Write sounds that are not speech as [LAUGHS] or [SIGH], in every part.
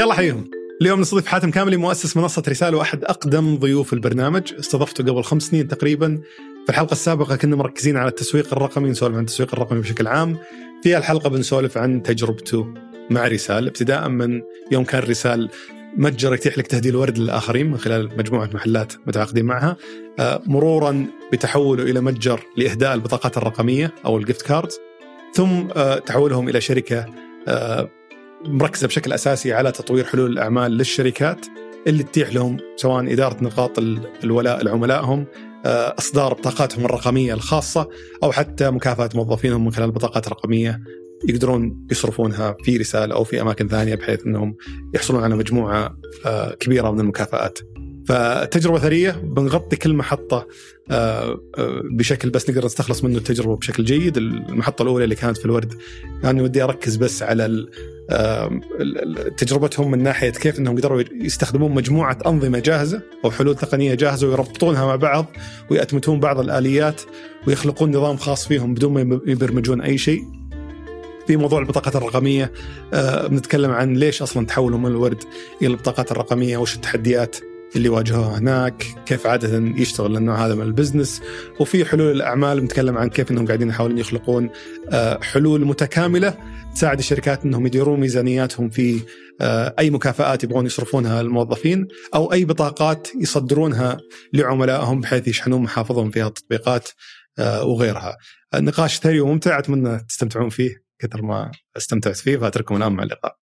يلا حيهم اليوم نستضيف حاتم كاملي مؤسس منصة رسالة وأحد أقدم ضيوف البرنامج. استضفته قبل خمس سنين تقريبا. في الحلقة السابقة كنا مركزين على التسويق الرقمي نسولف عن التسويق الرقمي بشكل عام. في الحلقة بنسولف عن تجربته مع رسال. ابتداء من يوم كان رسال متجر يتيح لك تهديل ورد للآخرين من خلال مجموعة محلات متعاقدين معها. آه، مرورا بتحوله إلى متجر لإهداء البطاقات الرقمية أو الجفت كاردز ثم آه، تحولهم إلى شركة آه، مركزة بشكل أساسي على تطوير حلول الأعمال للشركات اللي تتيح لهم سواء إدارة نقاط الولاء لعملائهم آه، إصدار بطاقاتهم الرقمية الخاصة أو حتى مكافأة موظفينهم من خلال البطاقات الرقميه يقدرون يصرفونها في رسالة أو في أماكن ثانية بحيث إنهم يحصلون على مجموعة آه، كبيرة من المكافآت. فتجربة ثرية بنغطي كل محطة آه، بشكل بس نقدر نستخلص منه التجربة بشكل جيد، المحطة الأولى اللي كانت في الورد كان ودي أركز بس على تجربتهم من ناحية كيف إنهم قدروا يستخدمون مجموعة أنظمة جاهزة أو حلول تقنية جاهزة ويربطونها مع بعض ويأتمتون بعض الآليات ويخلقون نظام خاص فيهم بدون ما يبرمجون أي شيء. في موضوع البطاقات الرقمية آه، بنتكلم عن ليش أصلا تحولوا من الورد إلى البطاقات الرقمية وش التحديات اللي واجهوها هناك كيف عادة يشتغل النوع هذا من ال business وفي حلول الأعمال بنتكلم عن كيف أنهم قاعدين يحاولون يخلقون آه، حلول متكاملة تساعد الشركات أنهم يديرون ميزانياتهم في آه، أي مكافآت يبغون يصرفونها للموظفين أو أي بطاقات يصدرونها لعملائهم بحيث يشحنون محافظهم في التطبيقات آه، وغيرها. النقاش ثري وممتع أتمنى تستمتعون فيه كثر ما استمتعت فيه فأترككم الآن مع اللقاء.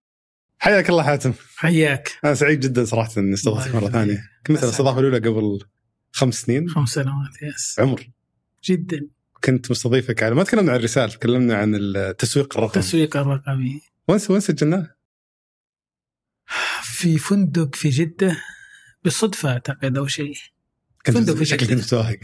حياك الله حاتم. حياك. أنا سعيد جدا صراحة إني استضفتك مرة ثانية. كنت الاستضافه الأولى قبل خمس سنين. خمس سنوات يس. عمر. جدا. كنت مستضيفك على ما تكلمنا عن الرسالة تكلمنا عن التسويق الرقمي التسويق الرقمي وين وين سجلناه؟ في فندق في جدة بالصدفة أعتقد أو شيء. فندق في شكلك كنت متوهق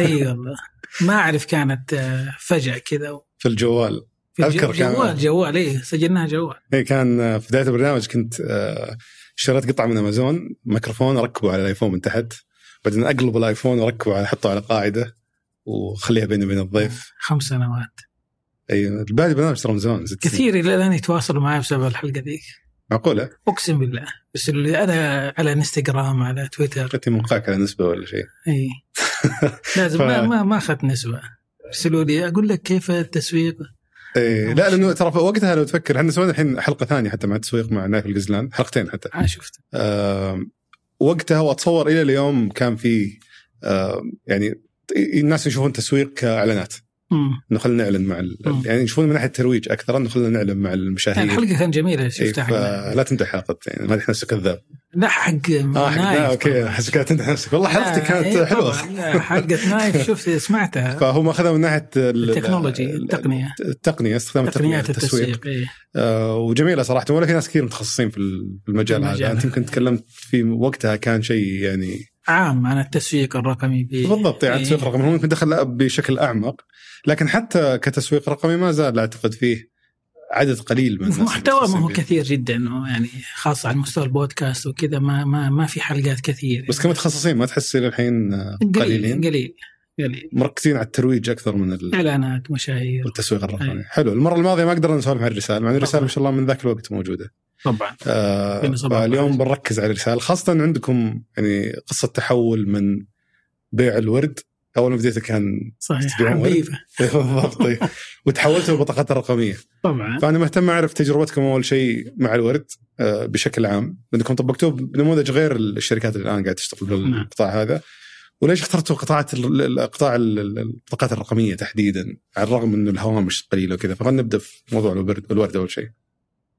إي والله. ما أعرف كانت آه، فجأة كذا في الجوال. أذكر كان جوال جوال اي سجلناها جوال. اي كان في بداية البرنامج كنت آه، اشتريت قطعة من أمازون ميكروفون أركبه على الأيفون من تحت بعدين أقلب الأيفون وأركبه على أحطه على قاعدة وخليها بيني وبين الضيف. خمس سنوات. أي الباقي برنامج ترى من زمان كثير إلى الآن يتواصلوا معي بسبب الحلقة ذيك. معقولة؟ أقسم بالله. بس اللي أنا على إنستغرام على تويتر. أنت موقعك على نسبة ولا شيء؟ إي. [LAUGHS] لازم ف... ما ما ما أخذت نسبة. يرسلوا لي أقول لك كيف التسويق؟ إيه لا لأنه ترى وقتها لو تفكر إحنا سوينا الحين حلقة ثانية حتى مع التسويق مع نايف القزلان حلقتين حتى. آه شفت آه وقتها واتصور إلى اليوم كان في آه يعني الناس يشوفون تسويق كإعلانات. إنه خلينا نعلن مع يعني يشوفون من ناحية الترويج أكثر إنه خلينا نعلن مع المشاهير. يعني الحلقة كانت جميلة شفتها إيه لا تمدح حلقه يعني ما تحس نفسك كذاب. لا حق آه حق نايف. أوكي أحس كانت تمدح نفسك. والله حلقتي كانت إيه حلوة. حلقه نايف شفت سمعتها. [LAUGHS] فهو ماخذها من ناحية التكنولوجي التقنية. التقنية استخدام تقنيات التسويق. إيه؟ آه وجميلة صراحة ولا في ناس كثير متخصصين في المجال هذا. انت يمكن تكلمت في وقتها كان شيء يعني عام عن التسويق الرقمي بالضبط يعني التسويق الرقمي هو ممكن دخل بشكل أعمق لكن حتى كتسويق رقمي ما زال أعتقد فيه عدد قليل من محتوى ما هو كثير جدا يعني خاصة على مستوى البودكاست وكذا ما ما ما في حلقات كثير بس كمتخصصين ما تحس إلى الحين قليلين؟ قليل قليل. مركزين على الترويج أكثر من الاعلانات مشاهير. والتسويق الرقمي. أي. حلو المرة الماضية ما قدرنا نسولف عن الرساله مع الرساله ما شاء الله من ذاك الوقت موجودة. طبعا. آه اليوم بنركز على الرساله خاصة عندكم يعني قصة تحول من بيع الورد. أول ما بديت كان صحيح حبيبة. [LAUGHS] بالضبط. طيب. وتحولتوا للبطاقات الرقمية. طبعا. فأنا مهتم أعرف تجربتكم أول شيء مع الورد آه، بشكل عام. لانكم طبقتوه بنموذج غير الشركات اللي الآن قاعدة تشتغل بالقطاع نعم. هذا. وليش اخترتوا قطاعات قطاع البطاقات الرقمية تحديدا؟ على الرغم إنه الهوامش قليلة وكذا. فخلينا نبدأ في موضوع الورد أول شيء.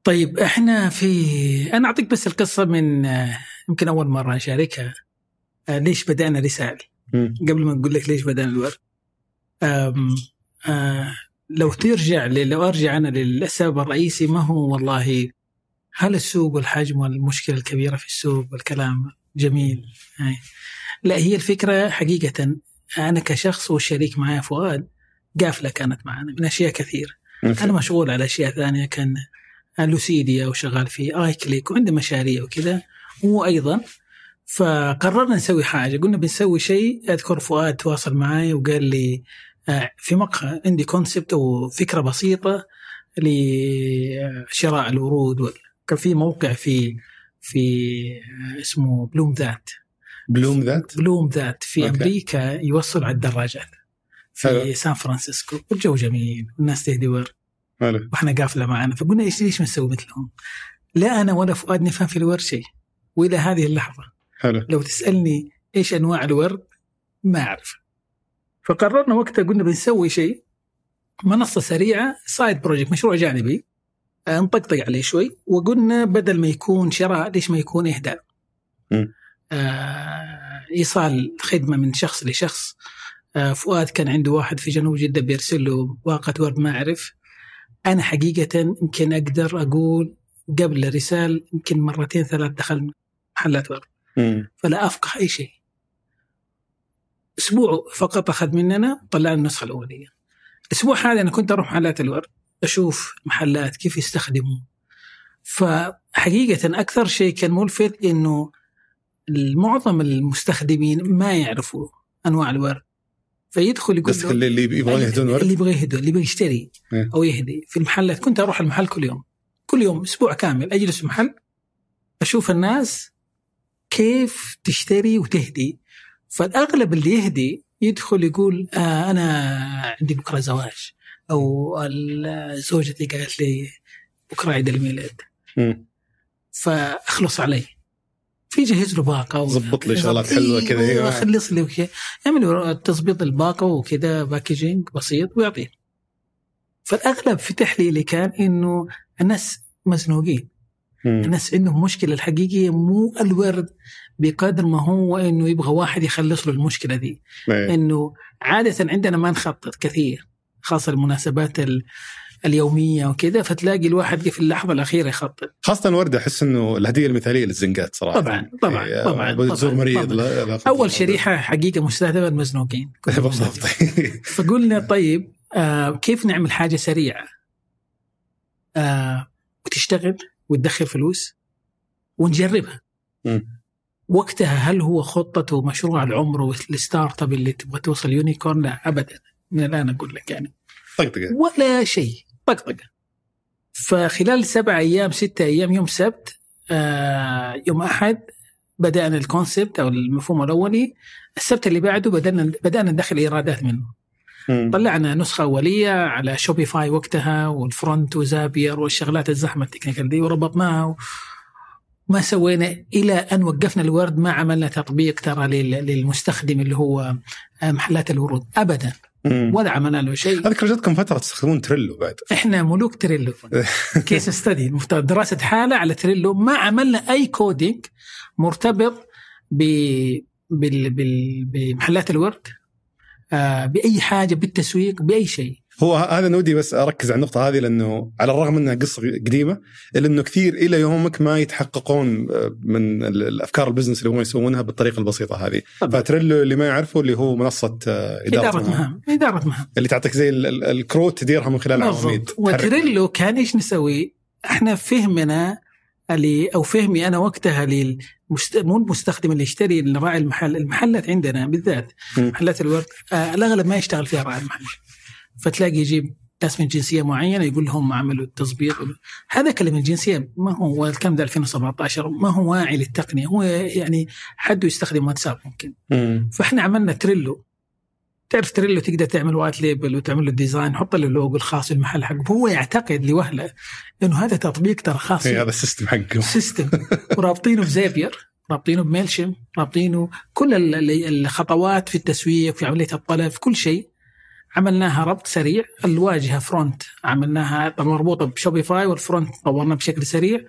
طيب إحنا في أنا أعطيك بس القصة من آه، يمكن أول مرة أشاركها. آه، ليش بدأنا رسالة؟ قبل ما أقول لك ليش بدأنا الورد. أم أه لو ترجع لو أرجع أنا للسبب الرئيسي ما هو والله هل السوق والحجم والمشكلة الكبيرة في السوق والكلام جميل؟ يعني لا هي الفكرة حقيقة. أنا كشخص والشريك معي فؤاد قافلة كانت معنا من أشياء كثير أنا مشغول على أشياء ثانية كان لوسيديا وشغال في آي كليك وعنده مشاريع وكذا. هو أيضا فقررنا نسوي حاجة. قلنا بنسوي شيء. أذكر فؤاد تواصل معي وقال لي آه، في مقهى عندي concept أو فكره بسيطة لشراء الورود كان في موقع في في اسمه Bloom That. Bloom That؟ Bloom That في أوكي. أمريكا يوصل على الدراجات في حلو. سان فرانسيسكو. والجو جميل. والناس تهدي ورد. حلو وإحنا قافلة معنا فقلنا إيش ليش ما نسوي مثلهم؟ لا أنا ولا فؤاد نفهم في الورد شيء. وإلى هذه اللحظة حلو لو تسألني إيش أنواع الورد ما أعرف. فقررنا وقتها قلنا بنسوي شيء منصة سريعة side project مشروع جانبي. آه، نطقطق عليه شوي. وقلنا بدل ما يكون شراء ليش ما يكون إهداء. آه إيصال خدمة من شخص لشخص. آه فؤاد كان عنده واحد في جنوب جدة بيرسل له باقه ورد ما أعرف. أنا حقيقة يمكن أقدر أقول قبل رسال يمكن مرتين ثلاث دخل محلات ورد. فلا أفقه أي شيء. أسبوع فقط أخذ مننا طلعنا النسخة الأولية. الأسبوع هذا أنا كنت أروح محلات الورد أشوف محلات كيف يستخدموا. فحقيقة أكثر شيء كان ملفت إنه معظم المستخدمين ما يعرفوا أنواع الورد. فيدخل يقول بس له اللي يبغون يهدون ورد اللي يبغى يهدي اللي يبغى يشتري إيه. أو يهدي. في المحلات كنت أروح المحل كل يوم. كل يوم أسبوع كامل أجلس في محل أشوف الناس كيف تشتري وتهدي. فالأغلب اللي يهدي يدخل يقول آه أنا عندي بكرة زواج. أو زوجتي قالت لي بكرة عيد الميلاد. مم. فأخلص علي. في جهز له باقة ضبط لي شغلات حلوة كذا،. خلص لي وكذا يعمل له تظبيط الباقة وكذا باكجينج بسيط ويعطيه فالأغلب في تحليلي كان إنه الناس مزنوقين. الناس عندهم مشكلة الحقيقيه مو الورد بقدر ما هو إنه يبغى واحد يخلص له المشكلة دي إيه. إنه عادة عندنا ما نخطط كثير خاصة المناسبات ال- اليومية وكذا فتلاقي الواحد في اللحظة الأخيرة يخطط خاصة الوردة أحس إنه الهدية المثالية للزنقات صراحة. طبعا طبعا إيه، طبعا بتزور طبعاً، مريض طبعاً. لا- أول شريحة حقيقة مستهدفة المزنوقين. [LAUGHS] بالضبط. [LAUGHS] فقلنا طيب آه كيف نعمل حاجة سريعة؟ آه وتشتغل وتدخل فلوس ونجربها. مم. وقتها هل هو خطته ومشروع العمر وال startup اللي تبغى توصل unicorn؟ لا ابدا. من الآن أقول لك يعني. طقطقة. ولا شيء. طقطقة فخلال سبع أيام ستة أيام يوم سبت آه يوم أحد بدأنا ال concept أو المفهوم الأولي السبت اللي بعده بدأنا بدأنا ندخل إيرادات منه مم. طلعنا نسخة أولية على شوبيفاي وقتها وال front وزابير والشغلات الزحمة ال technical دي وربطناها و... ما سوينا إلى أن وقفنا الورد ما عملنا تطبيق ترى لل- للمستخدم اللي هو محلات الورود ابدا. ولا عملنا له شيء. اذكر جاتكم فترة تستخدمون تريلو بعد. إحنا ملوك تريلو. [LAUGHS] case study دراسة حالة على تريلو. ما عملنا أي coding مرتبط ب بال... بال... بمحلات الورد آه بأي حاجة بالتسويق بأي شيء. هو هذا نودي بس أركز على النقطة هذه لأنه على الرغم إنها قصة قديمة إلا إنه كثير إلى يومك ما يتحققون آه، من ال- الأفكار ال business اللي هم يسوونها بالطريقة البسيطة هذه. طبعا. فتريلو اللي ما يعرفه اللي هو منصة آه، إدارة, إدارة مهام. إدارة مهام. اللي تعطيك زي ال- ال- الكروت تديرها من خلال عواميد وتريلو كان إيش نسوي؟ إحنا فهمنا اللي أو فهمي أنا وقتها للمست... مو المستخدم اللي يشتري راعي المحل، المحلات عندنا بالذات. محلات الورد آه الأغلب ما يشتغل فيها راعي المحل. فتلاقي يجيب ناس من جنسية معينة يقول لهم عملوا التظبيط هذا كلام الجنسيه ما هو الكلام ده 2017 ما هو واعي للتقنية. هو يعني حده يستخدم واتساب ممكن. مم. فإحنا عملنا تريلو. تعرف تريلو تقدر تعمل white label وتعمل له design حط له اللوجو الخاص بالمحل حقه. هو يعتقد لوهلة إنه هذا تطبيق ترى خاص. إيه، هذا ال system حقهم system ورابطينه بزابير رابطينه ب Mailchimp رابطينه كل ال- ال- الخطوات في التسويق في عملية الطلب في كل شيء. عملناها ربط سريع الواجهة front عملناها طبعاً مربوطة بشوبيفاي وال front طورناه بشكل سريع.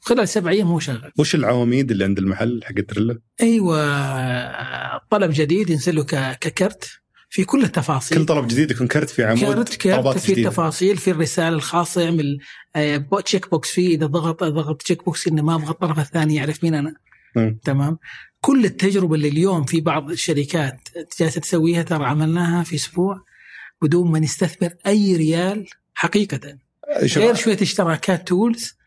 خلال سبع أيام هو شغال. وش العواميد اللي عند المحل حق تريلو؟ أيوه طلب جديد ينزل له ك card في كل التفاصيل. كل طلب جديد يكون card في عمود card طلبات في جديدة. التفاصيل في الرسالة الخاصة يعمل آه، check box فيه. إذا ضغط ضغط check box إنه ما أبغى الطرف الثاني يعرف مين أنا. مم. تمام. كل التجربة اللي اليوم في بعض الشركات جالسة تسويها ترى عملناها في أسبوع. بدون ما نستثمر أي ريال حقيقة غير شوية اشتراكات tools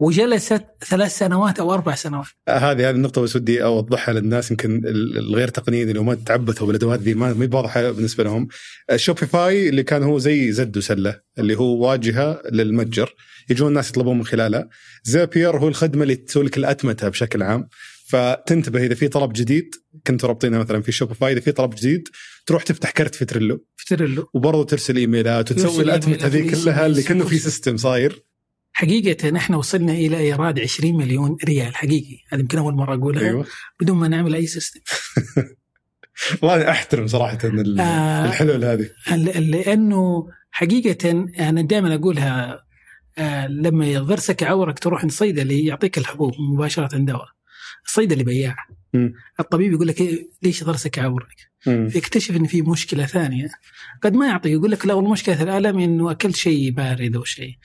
وجلست ثلاث سنوات أو أربع سنوات آه، هذه هذه النقطة بس ودي أوضحها للناس يمكن الغير تقنيين اللي ما تعبثوا بالأدوات ذي ما هي واضحة بالنسبة لهم. شوبيفاي اللي كان هو زي زد وسلة اللي هو واجهة للمتجر يجون الناس يطلبون من خلالها. زابير هو الخدمة اللي تسوي لك الأتمتة بشكل عام. فتنتبه إذا في طلب جديد كنتوا رابطينها مثلا في شوبيفاي إذا في طلب جديد تروح تفتح card في تريلو في تريلو. وبرضه ترسل إيميلات وتسوي الاتمته هذه كلها اللي كأنه في system صاير. حقيقة نحن وصلنا إلى إيراد 20 مليون ريال حقيقي. هذه يمكن أول مرة أقولها أيوة. بدون ما نعمل أي سيستم [LAUGHS] والله أحترم صراحة آه. الحلول هذه. لأنه حقيقة أنا دائما أقولها آه لما ضرسك عورك تروح عند صيدلي يعطيك الحبوب مباشرة دواء. الصيدلي بياع. الطبيب يقول لك إيه ليش ضرسك عورك؟ يكتشف إن في مشكلة ثانية. قد ما يعطيك يقول لك لا والله مشكلة الالم إنه اكلت شيء بارد أو شيء.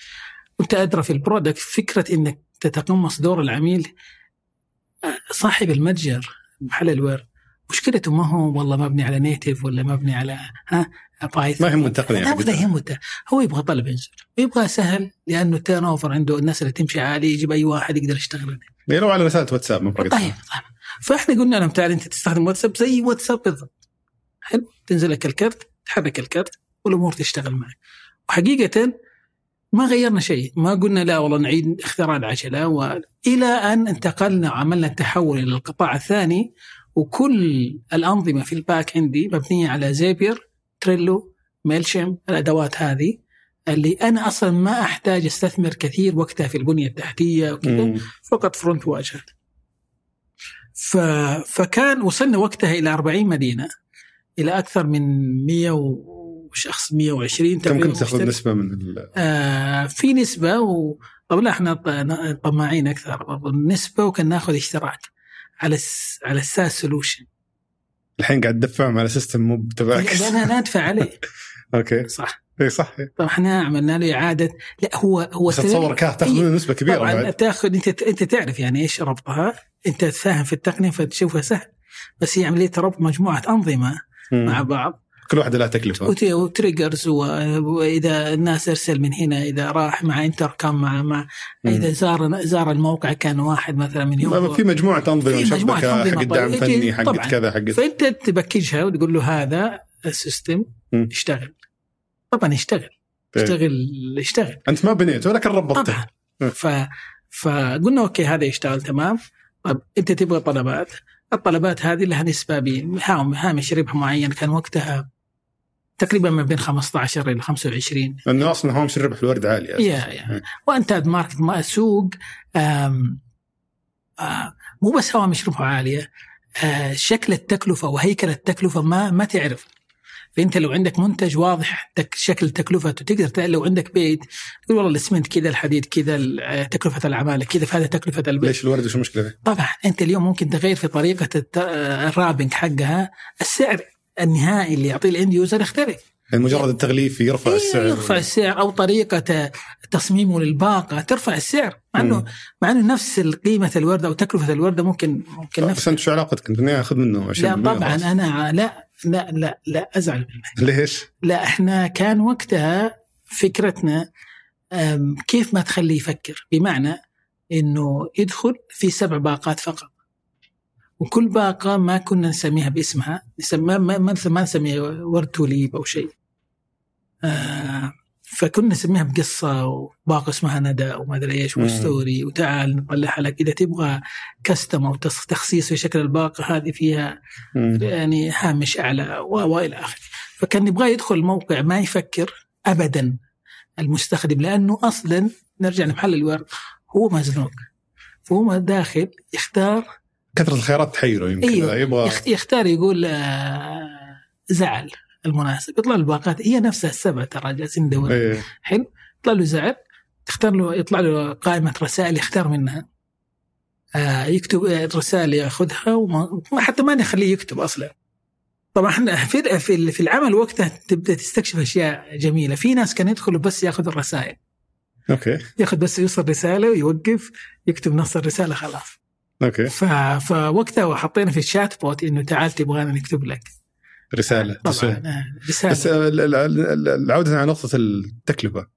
وأنت أدرى في ال product فكرة إنك تتقمص دور العميل صاحب المتجر محل الورد مشكلته ما هو والله مبني على native ولا مبني على ها Python. ما يهمه التقنيه لا يهمه هو يبغى طلب ينزل يبغى سهل لأنه ال turnover عنده الناس اللي تمشي عالي يجيب أي واحد يقدر يشتغل. عليه يعني لو على رساله واتساب ما طيب طيب. فاحنا قلنا لهم تعال انت تستخدم واتساب زي واتساب بالضبط. حلو؟ تنزل لك ال card تحرك ال card والأمور تشتغل معك. وحقيقة ما غيرنا شيء. ما قلنا لا والله نعيد اختراع العجلة والى أن انتقلنا وعملنا التحول إلى القطاع الثاني وكل الأنظمة في ال back end مبنية على زابير تريلو Mailchimp الأدوات هذه اللي أنا أصلا ما أحتاج أستثمر كثير وقتها في البنية التحتية وكذا فقط front واجهه ف... فكان وصلنا وقتها إلى 40 مدينة إلى أكثر من 100 وشخص 120 كم كنت تأخذ نسبة من ال... آه في نسبة و... طب لا إحنا طماعين أكثر برضو. النسبة وكان نأخذ اشتراك على ال س... على ال SaaS solution الحين قاعد تدفعهم على system مو تبعك أنا ندفع عليه. [LAUGHS] أوكي. صح. اي صح طبعا إحنا عملنا له إعادة. لا هو هو بس اتصور تاخذ منه نسبة كبيرة طبعا بعد. تاخذ أنت أنت تعرف يعني إيش ربطها. أنت فاهم في التقنية فتشوفها سهل. بس هي عمليه ربط مجموعة أنظمة مم. مع بعض. كل واحدة لها تكلفة. و triggers وإذا الناس أرسل من هنا إذا راح مع انتر كم مع, مع إذا زار زار الموقع كان واحد مثلا من يوم. في مجموعة أنظمة شبكه حق الدعم الفني حق كذا حق فأنت ت package ها وتقول له هذا ال system يشتغل. طبعا يشتغل إيه. يشتغل يشتغل. أنت ما بنيته ولكن ربطته. طبعا. إيه. ف فقلنا okay هذا يشتغل تمام. طب أنت تبغى طلبات؟ الطلبات هذه لها نسبة بهامش ربح معين كان وقتها تقريبا ما بين 15 إلى 25 لأنه أصلا هامش الربح الورد عالي يا يا. و untapped market سوق آم آم مو بس هوامش ربح عالية آه شكل التكلفة وهيكل التكلفة ما ما تعرف. فانت لو عندك منتج واضح تك شكل تكلفته تقدر لو عندك بيت تقول والله الاسمنت كذا الحديد كذا تكلفة العمالة كذا فهذا تكلفة البيت ليش الورد وش المشكلة فيه؟ طبعا انت اليوم ممكن تغير في طريقة الرابنج حقها السعر النهائي اللي يعطيه الإند يوزر يختلف يعني مجرد التغليف يرفع إيه السعر. يرفع السعر أو طريقة تصميمه للباقة ترفع السعر. مع انه مع إنه نفس قيمة الوردة أو تكلفة الوردة ممكن ممكن نفس بس أنت شو علاقتك؟ أنت أخذ منه 20% لا طبعا أنا لا لا لا لا أزعل ليش؟ لا إحنا كان وقتها فكرتنا كيف ما تخليه يفكر؟ بمعنى إنه يدخل في سبع باقات فقط. وكل باقة ما كنا نسميها باسمها نسمى ما ما, ما نسميها ورد توليب أو شيء. آه فكنا نسميها بقصة وباقة اسمها ندى وما أدري إيش وستوري وتعال نطلعها لك. إذا تبغى كستم أو تخصيص في شكل الباقة هذه فيها مم. يعني هامش أعلى وإلى آخره. فكان يبغى يدخل الموقع ما يفكر أبدا المستخدم لأنه أصلا نرجع لمحل الورد هو مزنوق. فهو داخل يختار كثرة الخيارات تحيره يمكن. أيوه. يبغى يختار يقول آه زعل المناسب. يطلع له الباقات هي نفسها السبع ترى جالسين ندور أيه. حلو. يطلع له زعل تختار له يطلع له قائمة رسائل يختار منها. آه يكتب رسائل ياخذها وما حتى ما نخليه يكتب أصلا. طبعا إحنا في في العمل وقتها تبدأ تستكشف أشياء جميلة. في ناس كانوا يدخلوا بس ياخذ الرسائل. okay. ياخذ بس يوصل رسالة ويوقف يكتب نص الرسالة خلاص. okay. ف... فوقتها حطينا في ال chatbot إنه تعال تبغانا نكتب لك. رسالة. طبعا رسالة. بس العودة على نقطة التكلفة.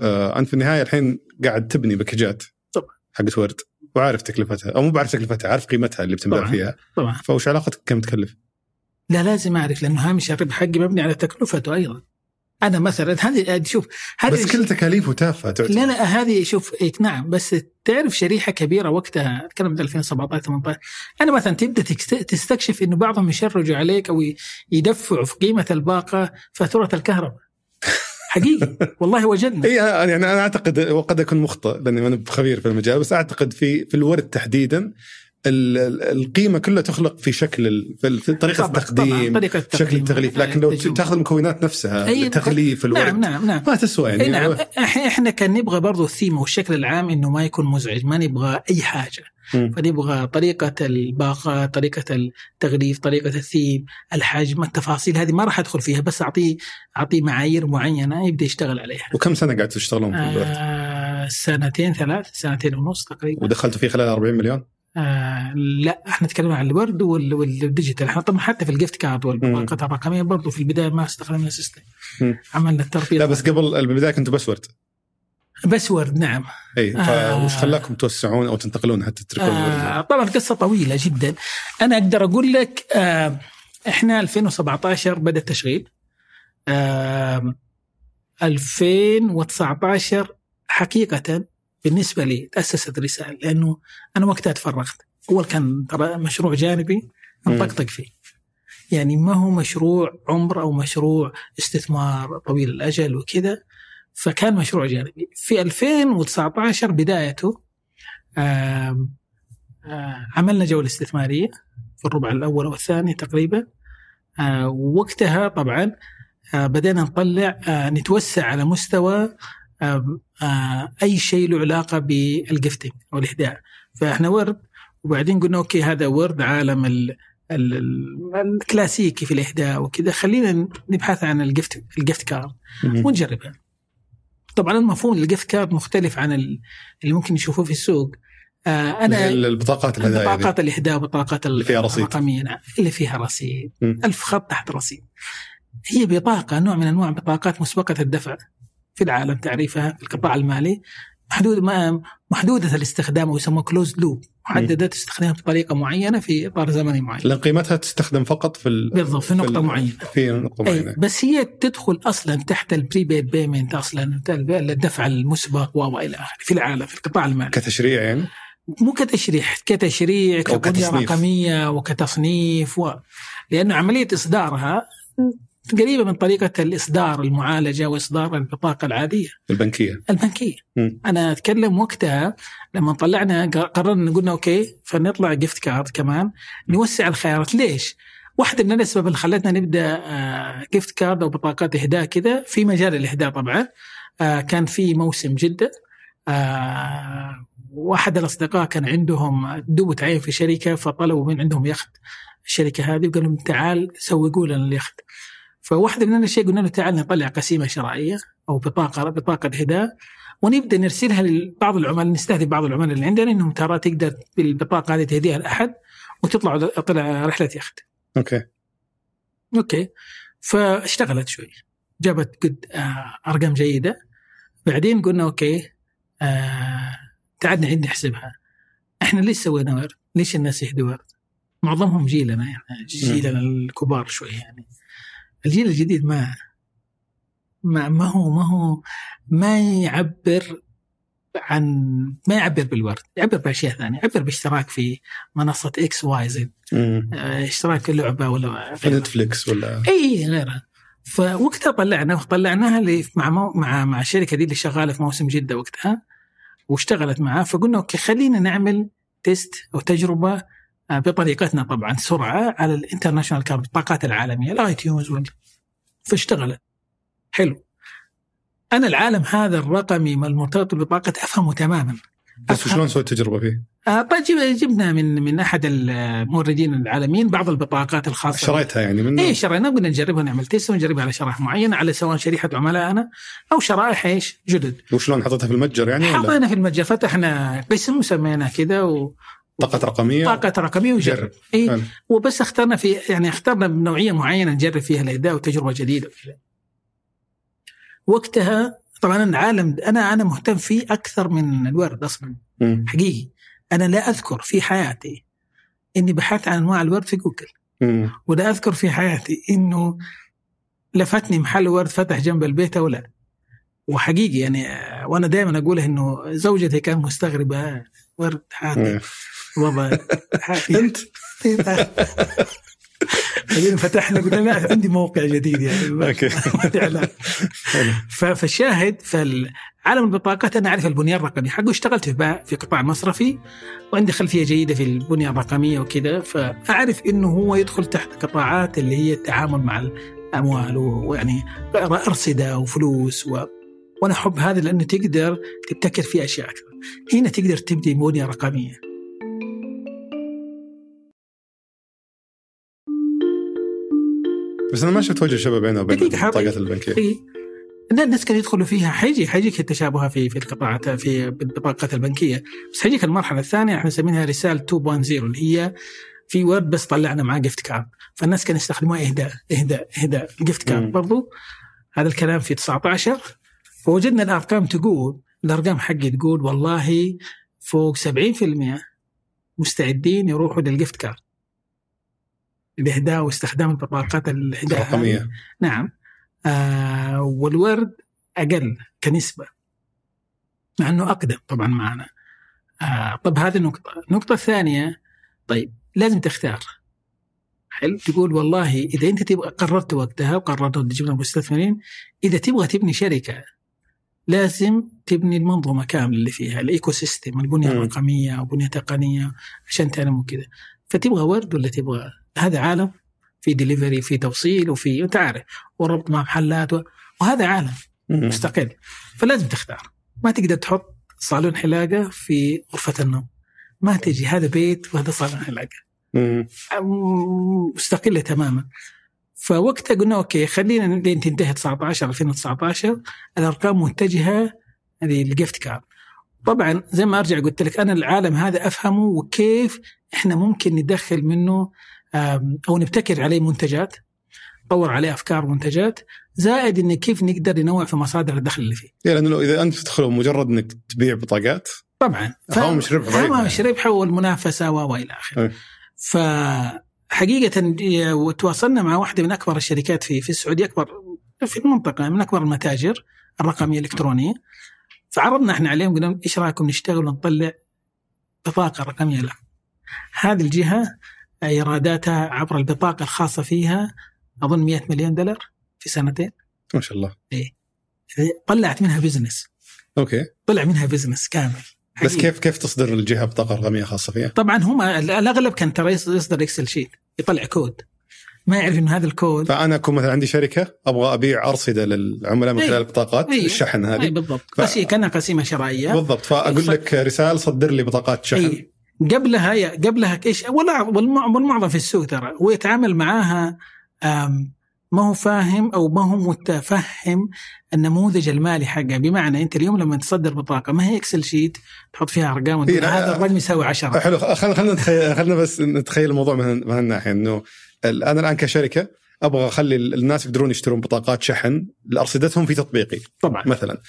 آه أنت في النهاية الحين قاعد تبني باكجات طبعا. حقت ورد وعارف تكلفتها أو مو بعرف تكلفتها عارف قيمتها اللي بتنباع. فيها. طبعا. فوش علاقتك كم تكلف؟ لا لازم أعرف لأنه هامش الربح حقي مبني على تكلفته أيضا. أنا مثلا هذه شوف هذه بس كل تكاليفه تافهة تعتبر. لا لا هذه شوف إيه نعم بس تعرف شريحة كبيرة وقتها أتكلم من 2017 18 أنا مثلا تبدأ تستكشف إنه بعضهم يشرجوا عليك أو يدفعوا في قيمة الباقة فاتورة الكهرباء. حقيقي [LAUGHS] والله وجدنا. اي يعني أنا أعتقد وقد أكون مخطئ لأني ما خبير في المجال بس أعتقد في في الورد تحديدا القيمة كلها تخلق في شكل في طريقة طبعاً- التقديم طبعاً طريقة شكل التغليف. لكن لو. تاخذ المكونات نفسها التغليف الورد نعم نعم نعم. ما تسوى يعني نعم. إحنا كان نبغى برضو الثيم والشكل العام إنه ما يكون مزعج ما نبغى أي حاجة. فنبغى طريقة الباقة طريقة التغليف طريقة الثيم الحجم التفاصيل هذه ما راح أدخل فيها بس اعطيه أعطيه معايير معينة يبدأ يشتغل عليها. وكم سنة قاعد تشتغلون في الورد؟ آه سنتين ثلاث سنتين ونص تقريبا. ودخلتوا فيه خلال 40 مليون؟ آه لا إحنا تكلمنا عن الورد وال- وال digital. إحنا طبعا حتى في ال gift card والبطاقات الرقمية برضو في البداية ما استخدمنا system. عملنا التربيه لا بس قبل بالبدايه كنتوا بس ورد. بس ورد نعم. إي آه. فوش خلاكم توسعون أو تنتقلون حتى تتركون آه؟ طبعا قصه طويلة جدا. أنا أقدر أقول لك آه إحنا 2017 بدأ التشغيل. آه 2019 حقيقة بالنسبة لي تأسست رساله لأنه أنا وقتها تفرغت. أول كان ترى مشروع جانبي نطقطق فيه. يعني ما هو مشروع عمر أو مشروع استثمار طويل الأجل وكذا فكان مشروع جانبي. في 2019 بدايته آم، آه، عملنا جولة استثمارية في الربع الأول والثاني تقريبا. آه، وقتها طبعا آه، بدينا نطلع نتوسع على مستوى آم، أي شيء له علاقة بال gifting أو الاهداء فإحنا ورد وبعدين قلنا okay هذا ورد عالم ال ال- ال- الكلاسيكي في الاهداء وكذا. خلينا نبحث عن ال gift ال gift card. ونجربها طبعا المفهوم الجفت كارد مختلف عن ال- اللي ممكن يشوفوه في السوق. آه أنا البطاقات الهدايا. بطاقات الاهداء بطاقات اللي فيها رصيد. الرقمية. نعم اللي فيها رصيد. ألف خط تحت رصيد. هي بطاقة نوع من أنواع بطاقات مسبقة الدفع. في العالم تعريفها في القطاع المالي محدود ما محدودة الاستخدام ويسموها كلوز لوب محددة تستخدمها بطريقة معينة في إطار زمني معين. لأن قيمتها تستخدم فقط في ال... بالضبط في نقطة ال- معينة. في نقطة أي معينة. بس هي تدخل أصلا تحت ال prepaid payment أصلا الدفع المسبق وإلى آخره في العالم في القطاع المالي. كتشريع يعني؟ مو كتشريع كتشريع كتصنيف. رقمية وكتصنيف و... لأنه عملية إصدارها قريبة من طريقة الإصدار المعالجة وإصدار البطاقة العادية. البنكية. البنكية. مم. أنا أتكلم وقتها لما طلعنا قررنا قلنا okay فنطلع gift card كمان نوسع الخيارات. ليش؟ واحدة من الأسباب اللي خلتنا نبدأ جيفت كارد أو بطاقات إهداء كذا في مجال الإهداء طبعا آه، كان في موسم جدة آه، واحد الأصدقاء كان عندهم دوب تعين في شركة فطلبوا من عندهم يخت الشركة هذه وقالوا لهم تعال سوقوا لنا اليخت فواحدة من الأشياء قلنا له تعال نطلع قسيمة شرائية أو بطاقة بطاقة هداء ونبدأ نرسلها لبعض العملاء نستهدف بعض العملاء اللي عندنا إنهم ترى تقدر بالبطاقة هذه تهديها لأحد وتطلع طلع رحلة يخت. okay. okay. فاشتغلت شوي. جابت قد آه أرقام جيدة. بعدين قلنا okay آه تعال نعيد نحسبها. إحنا ليش سوينا ورد؟ ليش الناس يهدوا ورد؟ معظمهم جيلنا يعني جيلنا الكبار شوي يعني. الجيل الجديد ما ما ما هو ما هو ما يعبر عن ما يعبر بالورد يعبر بأشياء ثانية يعبر باشتراك في منصة XYZ اشتراك في لعبة ولا في نتفليكس ولا؟ إي غيرها. فوقتها طلعنا طلعناها اللي مع مو مع مع الشركة دي اللي شغالة في موسم جدة وقتها واشتغلت معاه فقلنا okay خلينا نعمل test أو تجربة بطريقتنا طبعا سرعة على ال international card البطاقات العالمية ال iTunes فاشتغلت حلو. أنا العالم هذا الرقمي المرتبط بالبطاقه أفهمه تماما. بس وشلون سويت تجربة فيه؟ آه، طيب جب- جبنا من من أحد الموردين العالميين بعض البطاقات الخاصة. شريتها يعني منه؟ إيه شرينا قلنا نجربها نعمل test ونجربها على شرائح معينه على سواء شريحة عملائنا أو شرائح إيش جدد. وشلون حطيتها في المتجر يعني حطينا في المتجر فتحنا قسم وسميناه كذا و- بطاقة رقمية؟ بطاقة رقمية وجرب. جرب. اي. وبس اخترنا في يعني اخترنا بنوعية معينة نجرب فيها الإهداء وتجربة جديدة. وكذا وقتها طبعا العالم أنا أنا مهتم فيه أكثر من الورد أصلا. مم. حقيقي. أنا لا أذكر في حياتي إني بحثت عن أنواع الورد في جوجل. ولا أذكر في حياتي إنه لفتني محل ورد فتح جنب البيت أو لا. وحقيقي يعني وأنا دائما اقولها إنه زوجتي كانت مستغربة ورد حاتي [LAUGHS] حاتي أنت؟ [LAUGHS] بعدين فتحنا قلنا لا عندي موقع جديد يعني. أوكي. [LAUGHS] فالشاهد فعالم البطاقات أنا أعرف البنيه الرقميه حقه. اشتغلت في في قطاع مصرفي وعندي خلفية جيدة في البنيه الرقميه وكذا. فأعرف إنه هو يدخل تحت قطاعات اللي هي التعامل مع الأموال ويعني أرصدة وفلوس و وأنا أحب هذا لأنه تقدر تبتكر فيه أشياء أكثر. هنا تقدر تبدي بنية رقمية. بس أنا ما شفت وجه الشباب بينه وبين. البطاقات البنكية. إن الناس كانوا يدخلوا فيها. حيجي حيجيك التشابه في في القطاعات في البطاقات البنكية. بس حيجيك المرحلة الثانية إحنا نسميها رسالة 2.0 اللي هي في ورد بس طلعنا معاه gift card فالناس كانوا يستخدموها إهداء إهداء إهداء gift مم. card برضو هذا الكلام في 19 فوجدنا الأرقام تقول الأرقام حقي تقول والله فوق 70% مستعدين يروحوا لل gift card الإهداء واستخدام البطاقات الإهداء هذه. رقميه نعم. آه والورد أقل كنسبة مع إنه أقدم طبعا معنا. آه طب هذه نقطة. النقطة الثانية طيب لازم تختار. حلو؟ تقول والله إذا أنت تبغى قررت وقتها وقررت تجيب مستثمرين إذا تبغى تبني شركة لازم تبني المنظومة كاملة اللي فيها ال ecosystem البنيه. الرقمية وبنيه تقنية عشان تعلموا كذا فتبغى ورد ولا تبغى هذا عالم في ديليفري في توصيل وفي أنت عارف وربط مع محلات و... وهذا عالم. مستقل. فلازم تختار. ما تقدر تحط صالون حلاقة في غرفة النوم. ما تجي هذا بيت وهذا صالون حلاقة. مستقلة تماما. فوقتها قلنا okay خلينا لين تنتهي 19 2019 الأرقام متجهة للجيفت كارد طبعا زي ما أرجع قلت لك أنا العالم هذا أفهمه وكيف إحنا ممكن ندخل منه أو نبتكر عليه منتجات نطور عليه أفكار ومنتجات زائد إن كيف نقدر ننوع في مصادر الدخل اللي فيه. يعني لأنه لو إذا أنت تدخل مجرد إنك تبيع بطاقات طبعا. هامش ربح هامش. ربح والمنافسة و والى آخره. أي. فحقيقة وتواصلنا مع واحدة من أكبر الشركات في في السعودية أكبر في المنطقة من أكبر المتاجر الرقمية الإلكترونية. فعرضنا إحنا عليهم قلنا إيش رأيكم نشتغل ونطلع بطاقة رقمية لهم؟ هذه الجهة إيراداتها عبر البطاقة الخاصة فيها أظن 100 مليون دولار في سنتين. ما شاء الله. طلعت منها بزنس أوكي. طلع منها بزنس كامل. بس حقيقي. كيف كيف تصدر الجهة بطاقة رقمية خاصة فيها؟ طبعا هم الأغلب كان ترى يصدر Excel sheet يطلع كود ما يعرف إنه هذا الكود فأنا أكون مثلا عندي شركة أبغى أبيع أرصدة للعملاء من أي. خلال البطاقات أي. الشحن هذه. بالضبط. ف- بس هي كأنها قسيمة شرائية. بالضبط. فأقول لك رسال صدر لي بطاقات شحن. اي قبلها قبلها إيش ولا والمعظم في السوق ترى. هو يتعامل معاها ما هو فاهم أو ما هو متفهم النموذج المالي حقه بمعنى أنت اليوم لما تصدر بطاقة ما هي Excel sheet؟ تحط فيها أرقام إيه،. هذا الرقم يساوي 10 حلو خلينا خلينا نتخيل خلينا بس نتخيل الموضوع من هالناحية. إنه أنا الآن كشركة أبغى أخلي الناس يقدرون يشترون بطاقات شحن لأرصدتهم في تطبيقي طبعا. مثلا.